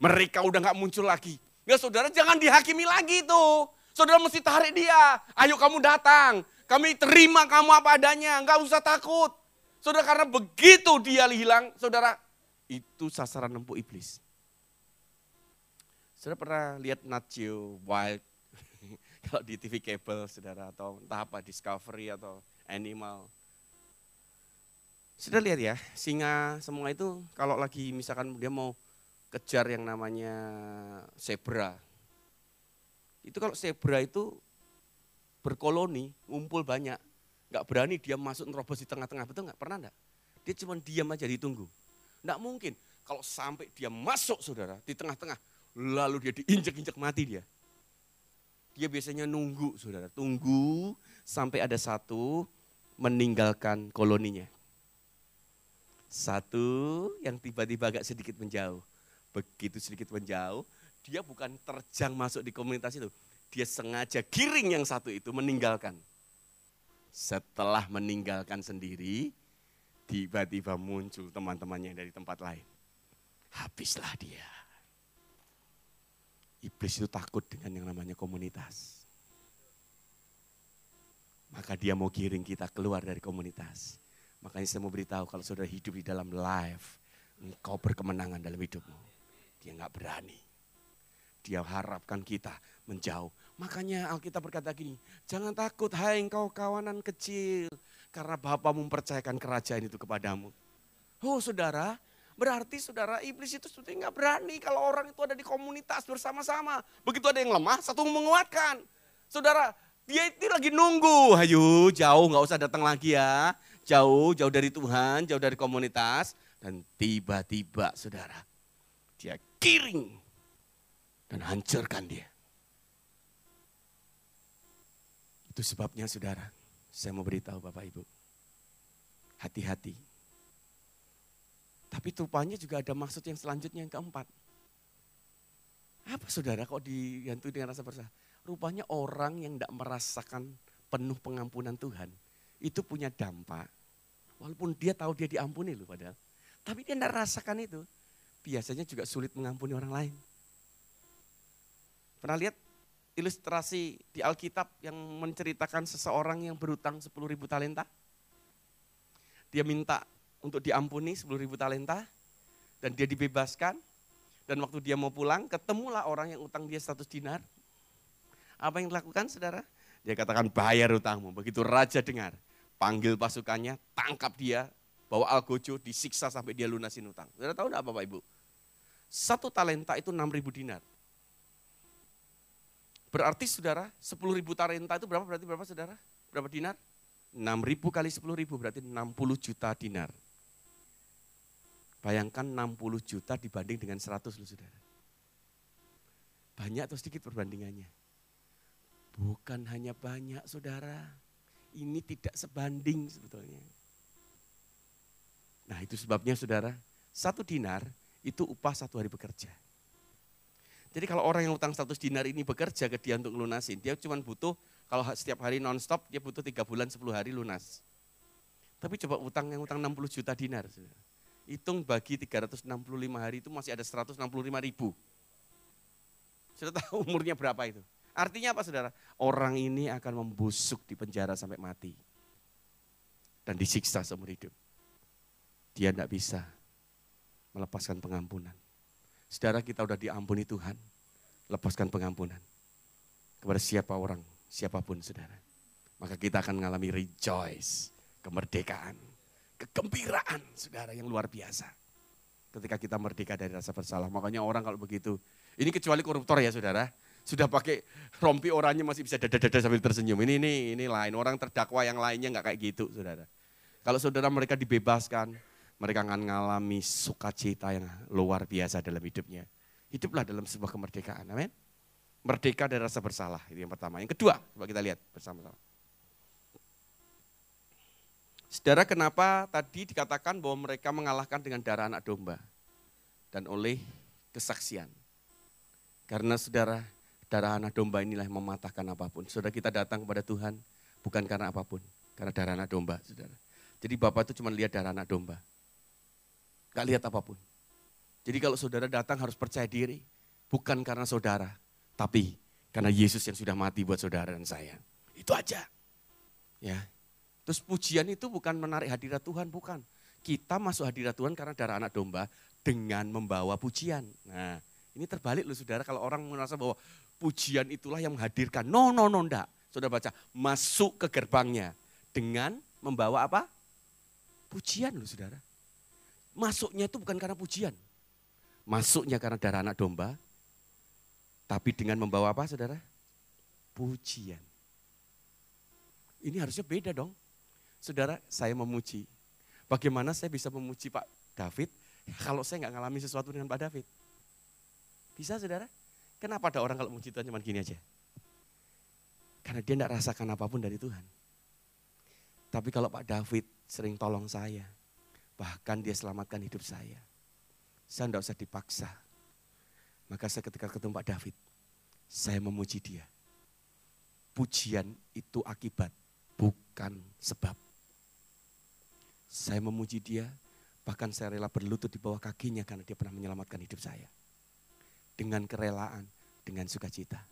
Speaker 4: Mereka udah gak muncul lagi. Ya saudara jangan dihakimi lagi tuh. Saudara mesti tarik dia. Ayo kamu datang. Kami terima kamu apa adanya, enggak usah takut. Saudara karena begitu dia hilang, saudara itu sasaran empuk iblis. Saudara pernah lihat Nat Wild kalau di TV cable saudara atau entah apa Discovery atau Animal. Sudah lihat ya, singa semua itu kalau lagi misalkan dia mau kejar yang namanya zebra. Itu kalau zebra itu berkoloni, ngumpul banyak. Nggak berani dia masuk nerobos di tengah-tengah, betul nggak? Pernah nggak? Dia cuma diam aja ditunggu. Nggak mungkin kalau sampai dia masuk saudara di tengah-tengah, lalu dia diinjek-injek mati dia. Dia biasanya nunggu saudara, tunggu sampai ada satu meninggalkan koloninya. Satu yang tiba-tiba agak sedikit menjauh. Begitu sedikit menjauh, dia bukan terjang masuk di komunitas itu dia sengaja giring yang satu itu meninggalkan. Setelah meninggalkan sendiri, tiba-tiba muncul teman-temannya dari tempat lain. Habislah dia. Iblis itu takut dengan yang namanya komunitas. Maka dia mau giring kita keluar dari komunitas. Makanya saya mau beritahu kalau saudara hidup di dalam life, engkau berkemenangan dalam hidupmu. Dia nggak berani. Dia harapkan kita menjauh. Makanya Alkitab berkata gini, jangan takut hai engkau kawanan kecil, karena Bapa mempercayakan kerajaan itu kepadamu. Oh saudara, berarti saudara iblis itu sudah nggak berani kalau orang itu ada di komunitas bersama-sama. Begitu ada yang lemah, satu menguatkan. Saudara, dia itu lagi nunggu, ayo jauh nggak usah datang lagi ya. Jauh, jauh dari Tuhan, jauh dari komunitas. Dan tiba-tiba saudara, dia kiring dan hancurkan dia. Itu sebabnya saudara, saya mau beritahu Bapak Ibu. Hati-hati. Tapi rupanya juga ada maksud yang selanjutnya yang keempat. Apa saudara kok dihantui dengan rasa bersalah? Rupanya orang yang tidak merasakan penuh pengampunan Tuhan, itu punya dampak. Walaupun dia tahu dia diampuni loh padahal. Tapi dia tidak rasakan itu. Biasanya juga sulit mengampuni orang lain. Pernah lihat ilustrasi di Alkitab yang menceritakan seseorang yang berutang 10 ribu talenta? Dia minta untuk diampuni 10 ribu talenta dan dia dibebaskan. Dan waktu dia mau pulang, ketemulah orang yang utang dia 100 dinar. Apa yang dilakukan saudara? Dia katakan bayar utangmu. Begitu raja dengar, panggil pasukannya, tangkap dia, bawa algojo, disiksa sampai dia lunasin utang. Saudara tahu enggak Bapak Ibu? Satu talenta itu 6 ribu dinar. Berarti saudara, 10 ribu talenta itu berapa? Berarti berapa saudara? Berapa dinar? 6 ribu kali 10 ribu berarti 60 juta dinar. Bayangkan 60 juta dibanding dengan 100 loh saudara. Banyak atau sedikit perbandingannya? Bukan hanya banyak saudara, ini tidak sebanding sebetulnya. Nah itu sebabnya saudara, satu dinar itu upah satu hari bekerja. Jadi kalau orang yang utang 100 dinar ini bekerja ke dia untuk lunasin, dia cuma butuh kalau setiap hari nonstop dia butuh tiga bulan 10 hari lunas. Tapi coba utang yang utang 60 juta dinar. Hitung bagi 365 hari itu masih ada 165 ribu. Sudah tahu umurnya berapa itu? Artinya apa saudara? Orang ini akan membusuk di penjara sampai mati. Dan disiksa seumur hidup. Dia tidak bisa melepaskan pengampunan. Saudara kita udah diampuni Tuhan, lepaskan pengampunan. Kepada siapa orang, siapa pun saudara. Maka kita akan mengalami rejoice, kemerdekaan, kegembiraan saudara yang luar biasa. Ketika kita merdeka dari rasa bersalah. Makanya orang kalau begitu, ini kecuali koruptor ya saudara. Sudah pakai rompi orangnya masih bisa dada-dada sambil tersenyum. Ini ini ini lain, orang terdakwa yang lainnya nggak kayak gitu saudara. Kalau saudara mereka dibebaskan, mereka akan mengalami sukacita yang luar biasa dalam hidupnya. Hiduplah dalam sebuah kemerdekaan. Amin. Merdeka dari rasa bersalah. Itu yang pertama. Yang kedua, coba kita lihat bersama-sama. Saudara, kenapa tadi dikatakan bahwa mereka mengalahkan dengan darah anak domba dan oleh kesaksian? Karena saudara, darah anak domba inilah yang mematahkan apa pun. Saudara kita datang kepada Tuhan bukan karena apa pun, karena darah anak domba, saudara. Jadi Bapak itu cuma lihat darah anak domba. Gak lihat apa pun. Jadi kalau saudara datang harus percaya diri. Bukan karena saudara, tapi karena Yesus yang sudah mati buat saudara dan saya. Itu aja. Ya. Terus pujian itu bukan menarik hadirat Tuhan, bukan. Kita masuk hadirat Tuhan karena darah anak domba dengan membawa pujian. Nah, ini terbalik loh saudara kalau orang merasa bahwa pujian itulah yang menghadirkan. No, no, no, enggak. Saudara baca, masuk ke gerbangnya dengan membawa apa? Pujian loh saudara. Masuknya itu bukan karena pujian. Masuknya karena darah anak domba. Tapi dengan membawa apa saudara? Pujian. Ini harusnya beda dong. Saudara, saya memuji. Bagaimana saya bisa memuji Pak David kalau saya nggak ngalami sesuatu dengan Pak David? Bisa saudara? Kenapa ada orang kalau memuji Tuhan cuma gini aja? Karena dia tidak rasakan apa pun dari Tuhan. Tapi kalau Pak David sering tolong saya, Bahkan dia selamatkan hidup saya. Saya tidak usah dipaksa. Maka saya ketika ketemu Pak David, saya memuji dia. Pujian itu akibat, bukan sebab. Saya memuji dia, bahkan saya rela berlutut di bawah kakinya karena dia pernah menyelamatkan hidup saya. Dengan kerelaan, dengan sukacita.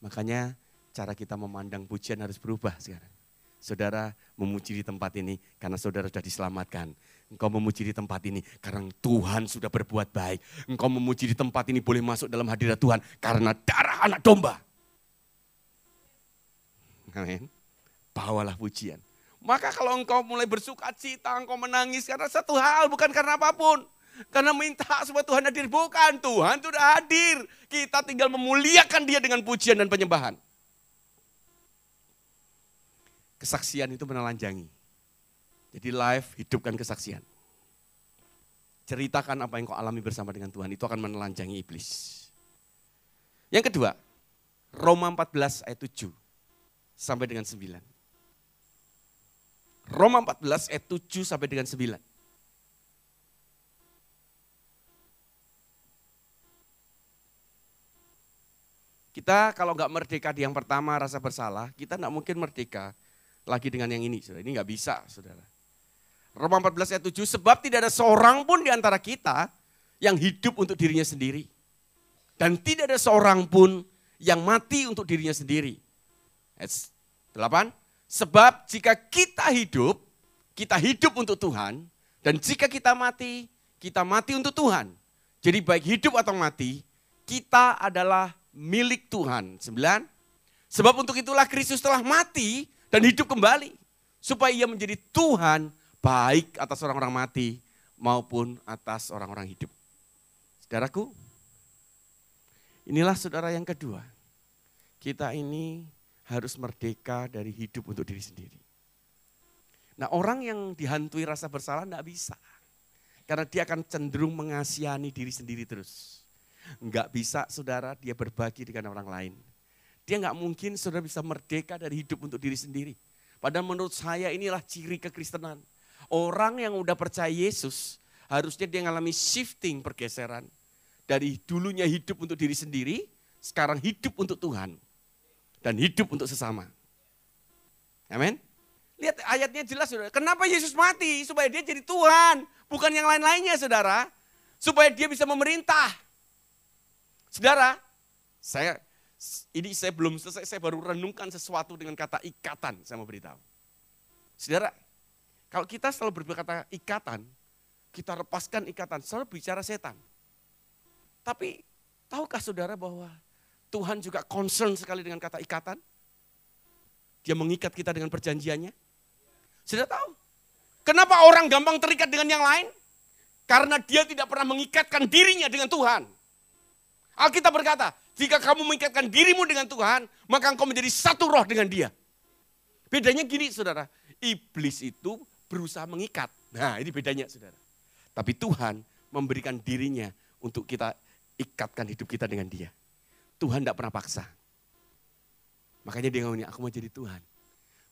Speaker 4: Makanya cara kita memandang pujian harus berubah sekarang. Saudara memuji di tempat ini karena saudara sudah diselamatkan. Engkau memuji di tempat ini karena Tuhan sudah berbuat baik. Engkau memuji di tempat ini boleh masuk dalam hadirat Tuhan karena darah anak domba. Amin. Bawalah pujian. Maka kalau engkau mulai bersuka cita, engkau menangis karena satu hal, bukan karena apa pun. Karena minta supaya Tuhan hadir. Bukan, Tuhan sudah hadir. Kita tinggal memuliakan dia dengan pujian dan penyembahan. Kesaksian itu menelanjangi. Jadi live, hidupkan kesaksian. Ceritakan apa yang kau alami bersama dengan Tuhan, itu akan menelanjangi iblis. Yang kedua, Roma 14 ayat 7 sampai dengan 9. Roma 14 ayat 7 sampai dengan 9. Kita kalau nggak merdeka di yang pertama rasa bersalah, kita nggak mungkin merdeka lagi dengan yang ini. Saudara. Ini nggak bisa, saudara. Roma 14 ayat 7, sebab tidak ada seorang pun di antara kita yang hidup untuk dirinya sendiri. Dan tidak ada seorang pun yang mati untuk dirinya sendiri. Ayat 8, sebab jika kita hidup, kita hidup untuk Tuhan. Dan jika kita mati, kita mati untuk Tuhan. Jadi baik hidup atau mati, kita adalah milik Tuhan. Sembilan. Sebab untuk itulah Kristus telah mati dan hidup kembali. Supaya ia menjadi Tuhan baik atas orang-orang mati maupun atas orang-orang hidup. Saudaraku, inilah saudara yang kedua. Kita ini harus merdeka dari hidup untuk diri sendiri. Nah orang yang dihantui rasa bersalah tidak bisa. Karena dia akan cenderung mengasihani diri sendiri terus. Enggak bisa saudara dia berbagi dengan orang lain. Dia nggak mungkin saudara bisa merdeka dari hidup untuk diri sendiri. Padahal menurut saya inilah ciri kekristenan. Orang yang udah percaya Yesus, harusnya dia mengalami shifting pergeseran. Dari dulunya hidup untuk diri sendiri, sekarang hidup untuk Tuhan. Dan hidup untuk sesama. Amin. Lihat ayatnya jelas saudara. Kenapa Yesus mati? Supaya dia jadi Tuhan. Bukan yang lain-lainnya saudara. Supaya dia bisa memerintah. Saudara, saya ini saya belum selesai, saya baru renungkan sesuatu dengan kata ikatan, saya mau beritahu. Saudara, kalau kita selalu berkata ikatan, kita lepaskan ikatan, selalu bicara setan. Tapi tahukah saudara bahwa Tuhan juga concern sekali dengan kata ikatan? Dia mengikat kita dengan perjanjiannya. Sudah tahu? Kenapa orang gampang terikat dengan yang lain? Karena dia tidak pernah mengikatkan dirinya dengan Tuhan. Alkitab berkata, jika kamu mengikatkan dirimu dengan Tuhan, maka engkau menjadi satu roh dengan dia. Bedanya gini saudara, iblis itu berusaha mengikat. Nah ini bedanya saudara. Tapi Tuhan memberikan dirinya untuk kita ikatkan hidup kita dengan dia. Tuhan tidak pernah paksa. Makanya dia ngomongnya, aku mau jadi Tuhan.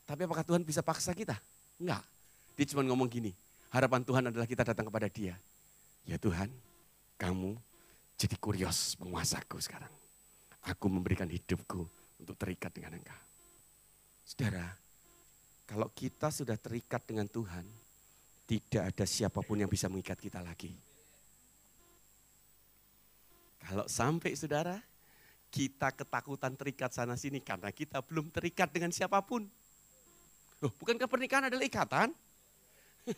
Speaker 4: Tapi apakah Tuhan bisa paksa kita? Enggak. Dia cuma ngomong gini, harapan Tuhan adalah kita datang kepada dia. Ya Tuhan, kamu jadi kurios penguasaku sekarang. Aku memberikan hidupku untuk terikat dengan engkau. Saudara, kalau kita sudah terikat dengan Tuhan, tidak ada siapa pun yang bisa mengikat kita lagi. Kalau sampai saudara, kita ketakutan terikat sana sini karena kita belum terikat dengan siapa pun. Loh, bukankah pernikahan adalah ikatan?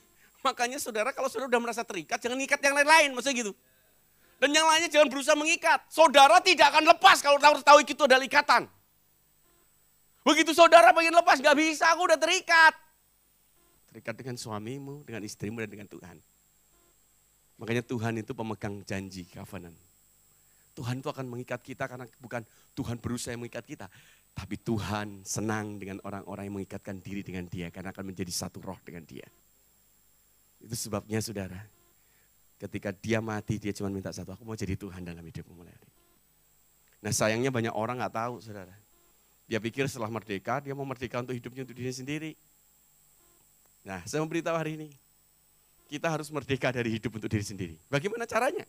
Speaker 4: Makanya saudara kalau saudara sudah merasa terikat, jangan ikat yang lain-lain, maksudnya gitu. Dan yang lainnya jangan berusaha mengikat. Saudara tidak akan lepas kalau tahu tahu itu adalah ikatan. Begitu saudara pengen lepas, gak bisa, aku udah terikat. Terikat dengan suamimu, dengan istrimu, dan dengan Tuhan. Makanya Tuhan itu pemegang janji, covenant. Tuhan itu akan mengikat kita karena bukan Tuhan berusaha mengikat kita. Tapi Tuhan senang dengan orang-orang yang mengikatkan diri dengan dia karena akan menjadi satu roh dengan dia. Itu sebabnya saudara, Ketika dia mati, dia cuma minta satu, aku mau jadi Tuhan dalam hidupmu mulai hari. Nah sayangnya banyak orang nggak tahu, saudara. Dia pikir setelah merdeka, dia mau merdeka untuk hidupnya untuk diri sendiri. Nah, saya memberitahu hari ini, kita harus merdeka dari hidup untuk diri sendiri. Bagaimana caranya?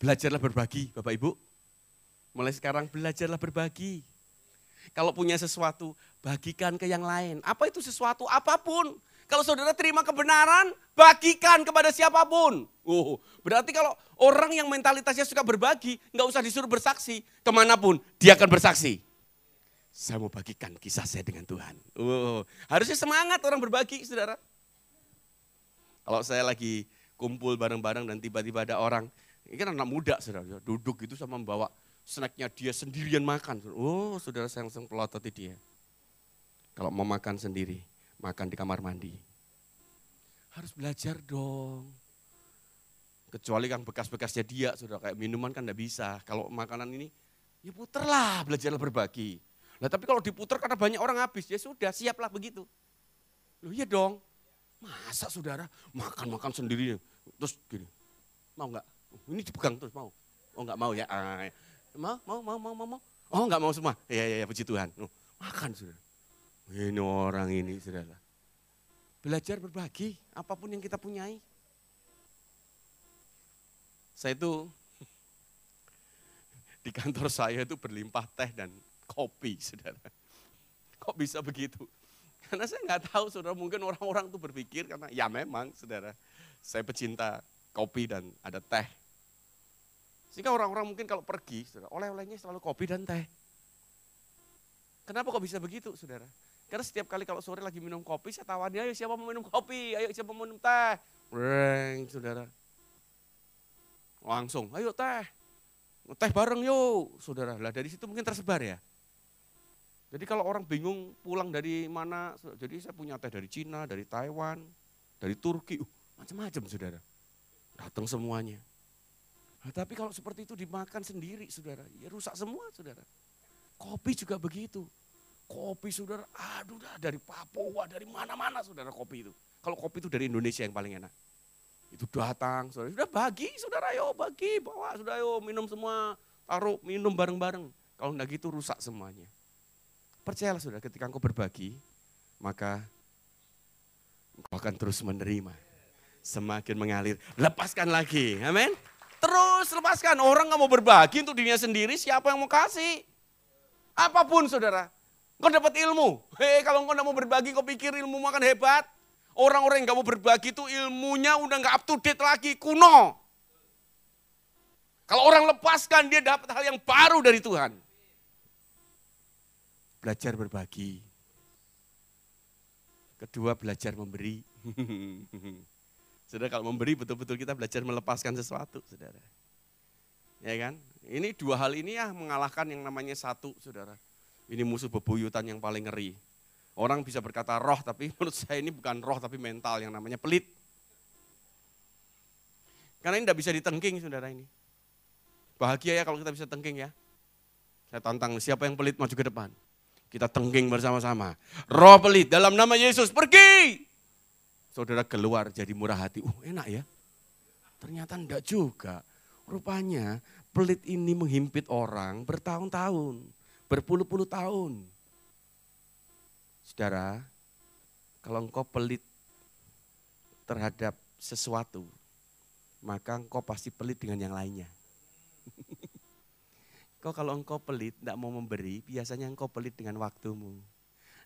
Speaker 4: Belajarlah berbagi, Bapak Ibu. Mulai sekarang belajarlah berbagi. Kalau punya sesuatu, bagikan ke yang lain. Apa itu sesuatu? Apa pun. Kalau saudara terima kebenaran, bagikan kepada siapa pun. Oh, berarti kalau orang yang mentalitasnya suka berbagi, nggak usah disuruh bersaksi, ke mana pun dia akan bersaksi. Saya mau bagikan kisah saya dengan Tuhan. Oh, harusnya semangat orang berbagi, saudara. Kalau saya lagi kumpul bareng-bareng dan tiba-tiba ada orang, ini kan anak muda, saudara, duduk gitu sama membawa snacknya dia sendirian makan. Oh, saudara saya langsung pelototi dia. Kalau mau makan sendiri, makan di kamar mandi. Harus belajar dong. Kecuali yang bekas-bekasnya dia, sudah kayak minuman kan enggak bisa. Kalau makanan ini, ya puterlah, belajarlah berbagi. Nah tapi kalau diputer karena banyak orang habis, ya sudah siaplah begitu. Loh iya dong, masa saudara makan-makan sendiri, terus gini, mau enggak? Ini dipegang terus mau? Oh enggak mau ya? Ah, ya. mau, mau, mau, mau, mau, mau. Oh enggak mau semua? Iya, iya, ya, puji Tuhan. Makan saudara. Ini orang ini, saudara. Belajar berbagi, apa pun yang kita punyai. Saya itu di kantor saya itu berlimpah teh dan kopi, saudara. Kok bisa begitu? Karena saya nggak tahu, saudara. Mungkin orang-orang itu berpikir karena ya memang, saudara. Saya pecinta kopi dan ada teh. Sehingga orang-orang mungkin kalau pergi, saudara, oleh-olehnya selalu kopi dan teh. Kenapa kok bisa begitu, saudara? Karena setiap kali kalau sore lagi minum kopi, saya tawani, ayo siapa mau minum kopi, ayo siapa mau minum teh. Breng, saudara. Langsung, ayo teh. Teh bareng yuk, saudara. Lah dari situ mungkin tersebar ya. Jadi kalau orang bingung pulang dari mana, jadi saya punya teh dari Cina, dari Taiwan, dari Turki, uh, macam-macam saudara. Datang semuanya. Nah, tapi kalau seperti itu dimakan sendiri saudara, ya rusak semua saudara. Kopi juga begitu. Kopi saudara, aduh dah dari Papua, dari mana-mana saudara kopi itu. Kalau kopi itu dari Indonesia yang paling enak. Itu datang, saudara, sudah bagi saudara, yo bagi, bawa, sudah yo minum semua, taruh minum bareng-bareng. Kalau enggak gitu rusak semuanya. Percayalah saudara, ketika engkau berbagi, maka engkau akan terus menerima. Semakin mengalir, lepaskan lagi, amin. Terus lepaskan, orang nggak mau berbagi untuk dirinya sendiri, siapa yang mau kasih? Apa pun saudara, engkau dapat ilmu. Hei kalau engkau nggak mau berbagi, kau pikir ilmu akan hebat? Orang-orang yang nggak mau berbagi itu ilmunya udah nggak up to date lagi, kuno. Kalau orang lepaskan, dia dapat hal yang baru dari Tuhan belajar berbagi. Kedua, belajar memberi. saudara, kalau memberi betul-betul kita belajar melepaskan sesuatu, saudara. Ya kan? Ini dua hal ini ya mengalahkan yang namanya satu, saudara. Ini musuh bebuyutan yang paling ngeri. Orang bisa berkata roh, tapi menurut saya ini bukan roh, tapi mental yang namanya pelit. Karena ini tidak bisa ditengking, saudara ini. Bahagia ya kalau kita bisa tengking ya. Saya tantang siapa yang pelit maju ke depan. Kita tengking bersama-sama. Roh pelit dalam nama Yesus pergi. Saudara keluar jadi murah hati. Uh enak ya. Ternyata enggak juga. Rupanya pelit ini menghimpit orang bertahun-tahun. Berpuluh-puluh tahun. Saudara, kalau engkau pelit terhadap sesuatu, maka engkau pasti pelit dengan yang lainnya. Kau kalau engkau pelit, tidak mau memberi, biasanya engkau pelit dengan waktumu.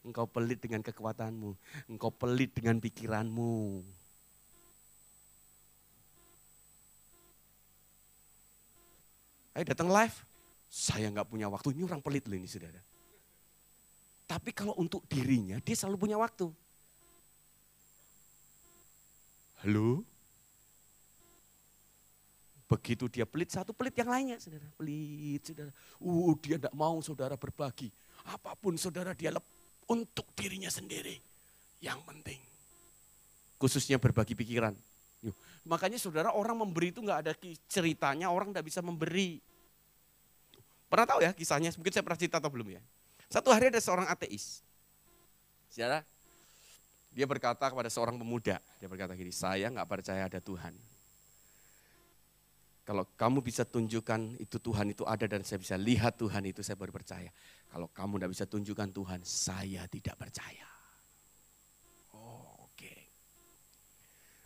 Speaker 4: Engkau pelit dengan kekuatanmu. Engkau pelit dengan pikiranmu. Ayo datang live. Saya nggak punya waktu. Ini orang pelit loh ini saudara. Tapi kalau untuk dirinya, dia selalu punya waktu. Halo? Begitu dia pelit satu, pelit yang lainnya, saudara. Pelit, saudara. Uh, dia tidak mau saudara berbagi. Apa pun saudara dia lep untuk dirinya sendiri. Yang penting. Khususnya berbagi pikiran. Yuh. Makanya saudara orang memberi itu nggak ada ceritanya orang tidak bisa memberi. Pernah tahu ya kisahnya? Mungkin saya pernah cerita atau belum ya. Satu hari ada seorang ateis. Saudara, dia berkata kepada seorang pemuda, dia berkata gini, saya nggak percaya ada Tuhan. Kalau kamu bisa tunjukkan itu Tuhan itu ada dan saya bisa lihat Tuhan itu saya baru percaya. Kalau kamu tidak bisa tunjukkan Tuhan, saya tidak percaya. Oh, oke. Okay.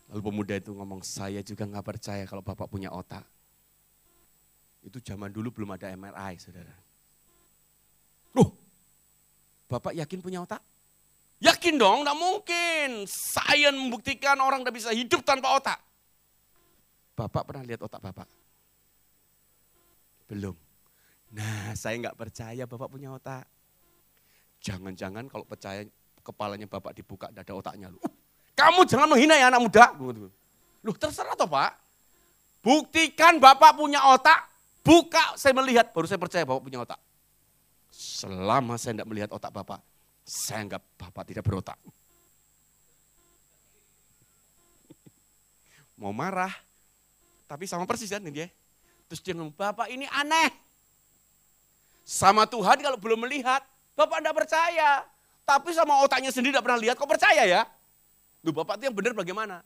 Speaker 4: Lalu pemuda itu ngomong, saya juga nggak percaya kalau Bapak punya otak. Itu zaman dulu belum ada MRI, saudara. Loh, Bapak yakin punya otak? Yakin dong, nggak mungkin. Sains membuktikan orang tidak bisa hidup tanpa otak. Bapak pernah lihat otak Bapak? Belum. Nah, saya nggak percaya Bapak punya otak. Jangan-jangan kalau percaya kepalanya Bapak dibuka, ada otaknya. Loh, kamu jangan menghina ya anak muda. Loh terserah toh Pak. Buktikan Bapak punya otak, buka saya melihat, baru saya percaya Bapak punya otak. Selama saya tidak melihat otak Bapak, saya anggap Bapak tidak berotak. Mau marah, tapi sama persis kan dia. Terus dia ngomong, Bapak ini aneh. Sama Tuhan kalau belum melihat, Bapak tidak percaya. Tapi sama otaknya sendiri tidak pernah lihat, kok percaya ya? Loh Bapak itu yang benar bagaimana?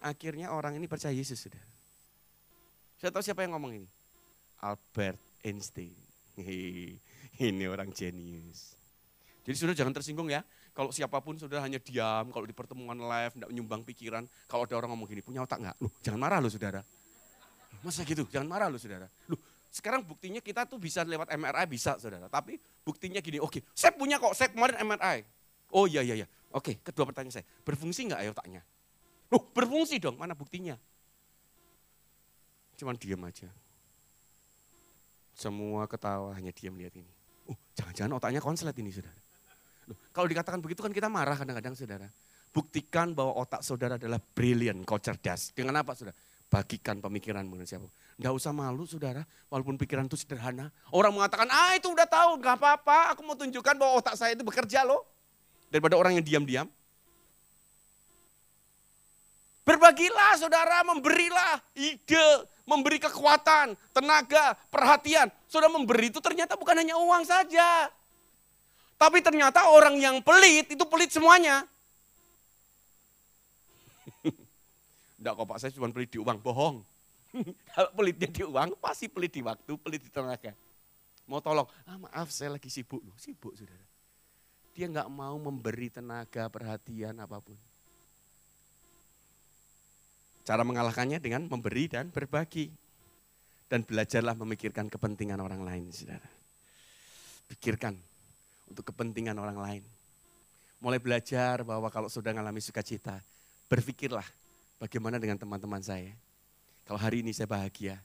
Speaker 4: Akhirnya orang ini percaya Yesus sudah. Saya tahu siapa yang ngomong ini. Albert Einstein. ini orang jenius. Jadi sudah jangan tersinggung ya. Kalau siapa pun sudah hanya diam, kalau di pertemuan live, tidak menyumbang pikiran. Kalau ada orang ngomong gini, punya otak nggak? Loh, jangan marah loh saudara. Masa gitu? Jangan marah loh saudara. Loh, sekarang buktinya kita tuh bisa lewat MRI bisa saudara. Tapi buktinya gini, oke, okay, saya punya kok, saya kemarin MRI. Oh iya iya iya. Oke, kedua pertanyaan saya, berfungsi nggak ayo otaknya? Loh, berfungsi dong, mana buktinya? Cuman diam aja. Semua ketawa, hanya diam lihat ini. Oh, jangan-jangan otaknya konslet ini saudara. Loh, kalau dikatakan begitu kan kita marah kadang-kadang saudara. Buktikan bahwa otak saudara adalah brilliant, kau cerdas. Dengan apa saudara? Bagikan pemikiranmu dengan siapa. Nggak usah malu saudara, walaupun pikiran itu sederhana. Orang mengatakan, ah itu udah tahu, nggak apa-apa. Aku mau tunjukkan bahwa otak saya itu bekerja loh. Daripada orang yang diam-diam. Berbagilah saudara, memberilah ide, memberi kekuatan, tenaga, perhatian. Saudara memberi itu ternyata bukan hanya uang saja. Tapi ternyata orang yang pelit itu pelit semuanya. Enggak kok Pak, saya cuma pelit di uang, bohong. Kalau pelitnya di uang, pasti pelit di waktu, pelit di tenaga. Mau tolong, ah maaf saya lagi sibuk. Loh, sibuk saudara. Dia nggak mau memberi tenaga, perhatian, apa pun. Cara mengalahkannya dengan memberi dan berbagi. Dan belajarlah memikirkan kepentingan orang lain, saudara. Pikirkan untuk kepentingan orang lain. Mulai belajar bahwa kalau sudah mengalami sukacita, berpikirlah Bagaimana dengan teman-teman saya? Kalau hari ini saya bahagia,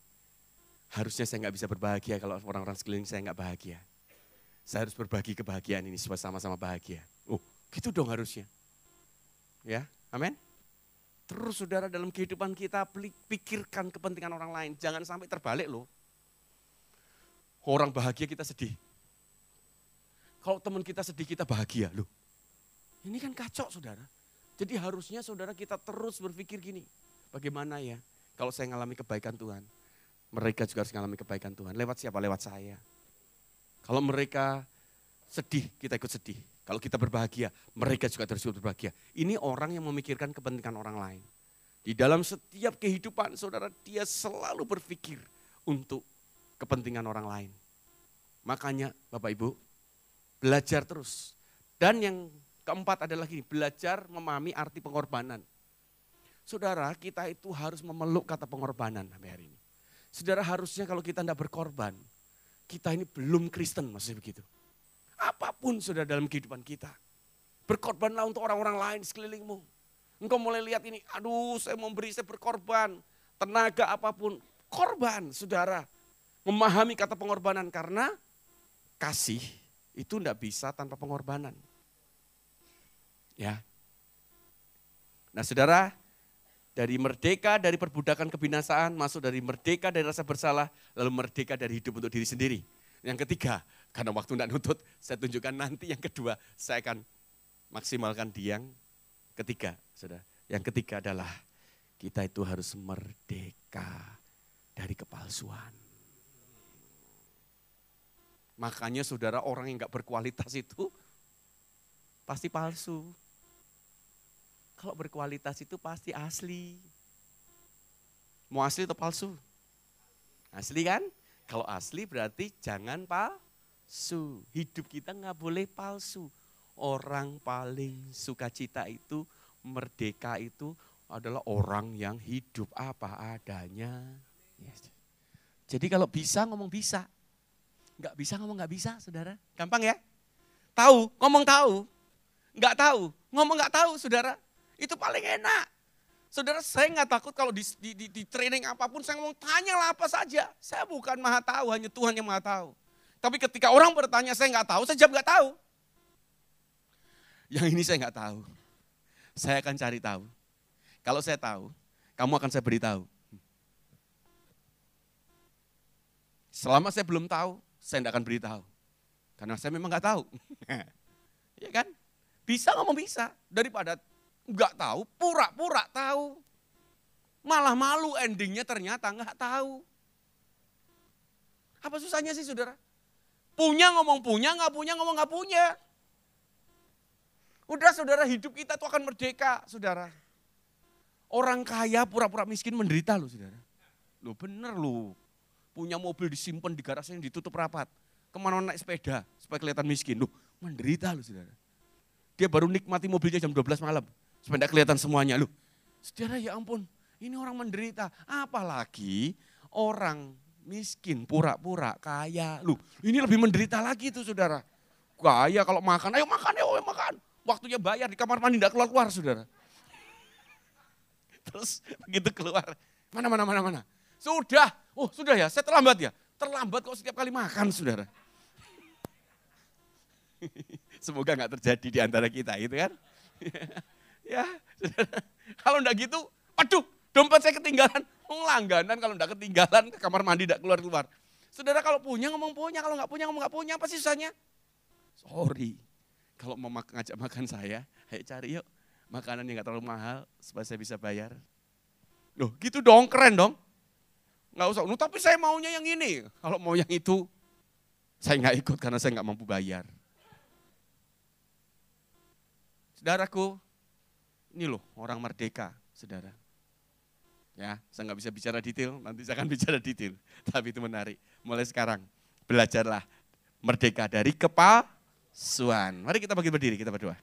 Speaker 4: harusnya saya nggak bisa berbahagia kalau orang-orang sekeliling saya nggak bahagia. Saya harus berbagi kebahagiaan ini supaya sama-sama bahagia. Oh, gitu dong harusnya. Ya, amin. Terus saudara dalam kehidupan kita pikirkan kepentingan orang lain. Jangan sampai terbalik loh. Orang bahagia kita sedih. Kalau teman kita sedih kita bahagia loh. Ini kan kacau saudara. Jadi harusnya saudara kita terus berpikir gini, bagaimana ya kalau saya mengalami kebaikan Tuhan, mereka juga harus mengalami kebaikan Tuhan. Lewat siapa? Lewat saya. Kalau mereka sedih, kita ikut sedih. Kalau kita berbahagia, mereka juga terus berbahagia. Ini orang yang memikirkan kepentingan orang lain. Di dalam setiap kehidupan saudara, dia selalu berpikir untuk kepentingan orang lain. Makanya Bapak Ibu, belajar terus. Dan yang Keempat adalah gini, belajar memahami arti pengorbanan. Saudara, kita itu harus memeluk kata pengorbanan sampai hari ini. Saudara, harusnya kalau kita tidak berkorban, kita ini belum Kristen, maksudnya begitu. Apa pun sudah dalam kehidupan kita. Berkorbanlah untuk orang-orang lain sekelilingmu. Engkau mulai lihat ini, aduh saya mau beri, saya berkorban. Tenaga apa pun, korban saudara. Memahami kata pengorbanan karena kasih itu tidak bisa tanpa pengorbanan. Ya. Nah saudara, dari merdeka dari perbudakan kebinasaan, masuk dari merdeka dari rasa bersalah, lalu merdeka dari hidup untuk diri sendiri. Yang ketiga, karena waktu tidak nutut, saya tunjukkan nanti yang kedua, saya akan maksimalkan di yang ketiga. Saudara. Yang ketiga adalah kita itu harus merdeka dari kepalsuan. Makanya saudara orang yang nggak berkualitas itu pasti palsu. Kalau berkualitas itu pasti asli. Mau asli atau palsu? Asli kan? Kalau asli berarti jangan palsu. Hidup kita nggak boleh palsu. Orang paling sukacita itu, merdeka itu adalah orang yang hidup apa adanya. Yes. Jadi kalau bisa ngomong bisa. Nggak bisa ngomong nggak bisa saudara. Gampang ya? Tahu, ngomong tahu. Nggak tahu, ngomong nggak tahu saudara. Itu paling enak. Saudara, saya nggak takut kalau di, di, di, di training apa pun saya ngomong tanyalah apa saja. Saya bukan maha tahu, hanya Tuhan yang maha tahu. Tapi ketika orang bertanya saya nggak tahu, saya jawab nggak tahu. Yang ini saya nggak tahu. Saya akan cari tahu. Kalau saya tahu, kamu akan saya beritahu. Selama saya belum tahu, saya tidak akan beritahu. Karena saya memang nggak tahu. ya kan? Bisa ngomong bisa. Daripada nggak tahu, pura-pura tahu. Malah malu endingnya ternyata nggak tahu. Apa susahnya sih saudara? Punya ngomong punya, nggak punya ngomong nggak punya. Udah saudara hidup kita tuh akan merdeka saudara. Orang kaya pura-pura miskin menderita loh saudara. Loh bener loh. Punya mobil disimpan di garasi yang ditutup rapat. Ke mana naik sepeda supaya kelihatan miskin. Loh menderita loh saudara. Dia baru nikmati mobilnya jam 12 malam. Supaya tidak kelihatan semuanya. Loh, saudara ya ampun, ini orang menderita. Apalagi orang miskin, pura-pura kaya. Loh, ini lebih menderita lagi tuh saudara. Kaya kalau makan, ayo makan, ayo makan. Waktunya bayar di kamar mandi tidak keluar-keluar saudara. Terus begitu keluar, mana, mana, mana, mana. Sudah, oh sudah ya, saya terlambat ya. Terlambat kok setiap kali makan saudara. Semoga nggak terjadi di antara kita gitu kan. Ya, kalau enggak gitu, aduh dompet saya ketinggalan. Mau langganan kalau enggak ketinggalan ke kamar mandi enggak keluar-keluar. Saudara kalau punya ngomong punya, kalau nggak punya ngomong nggak punya, apa sih susahnya? Sorry, kalau mau mak ngajak makan saya, ayo cari yuk makanan yang nggak terlalu mahal supaya saya bisa bayar. Loh gitu dong, keren dong. Nggak usah, "Nuh, tapi saya maunya yang ini. Kalau mau yang itu, saya nggak ikut karena saya nggak mampu bayar. Saudaraku, ini loh orang merdeka, saudara. Ya, saya nggak bisa bicara detail, nanti saya akan bicara detail. Tapi itu menarik. Mulai sekarang, belajarlah merdeka dari kepalsuan. Mari kita bagi berdiri, kita berdoa.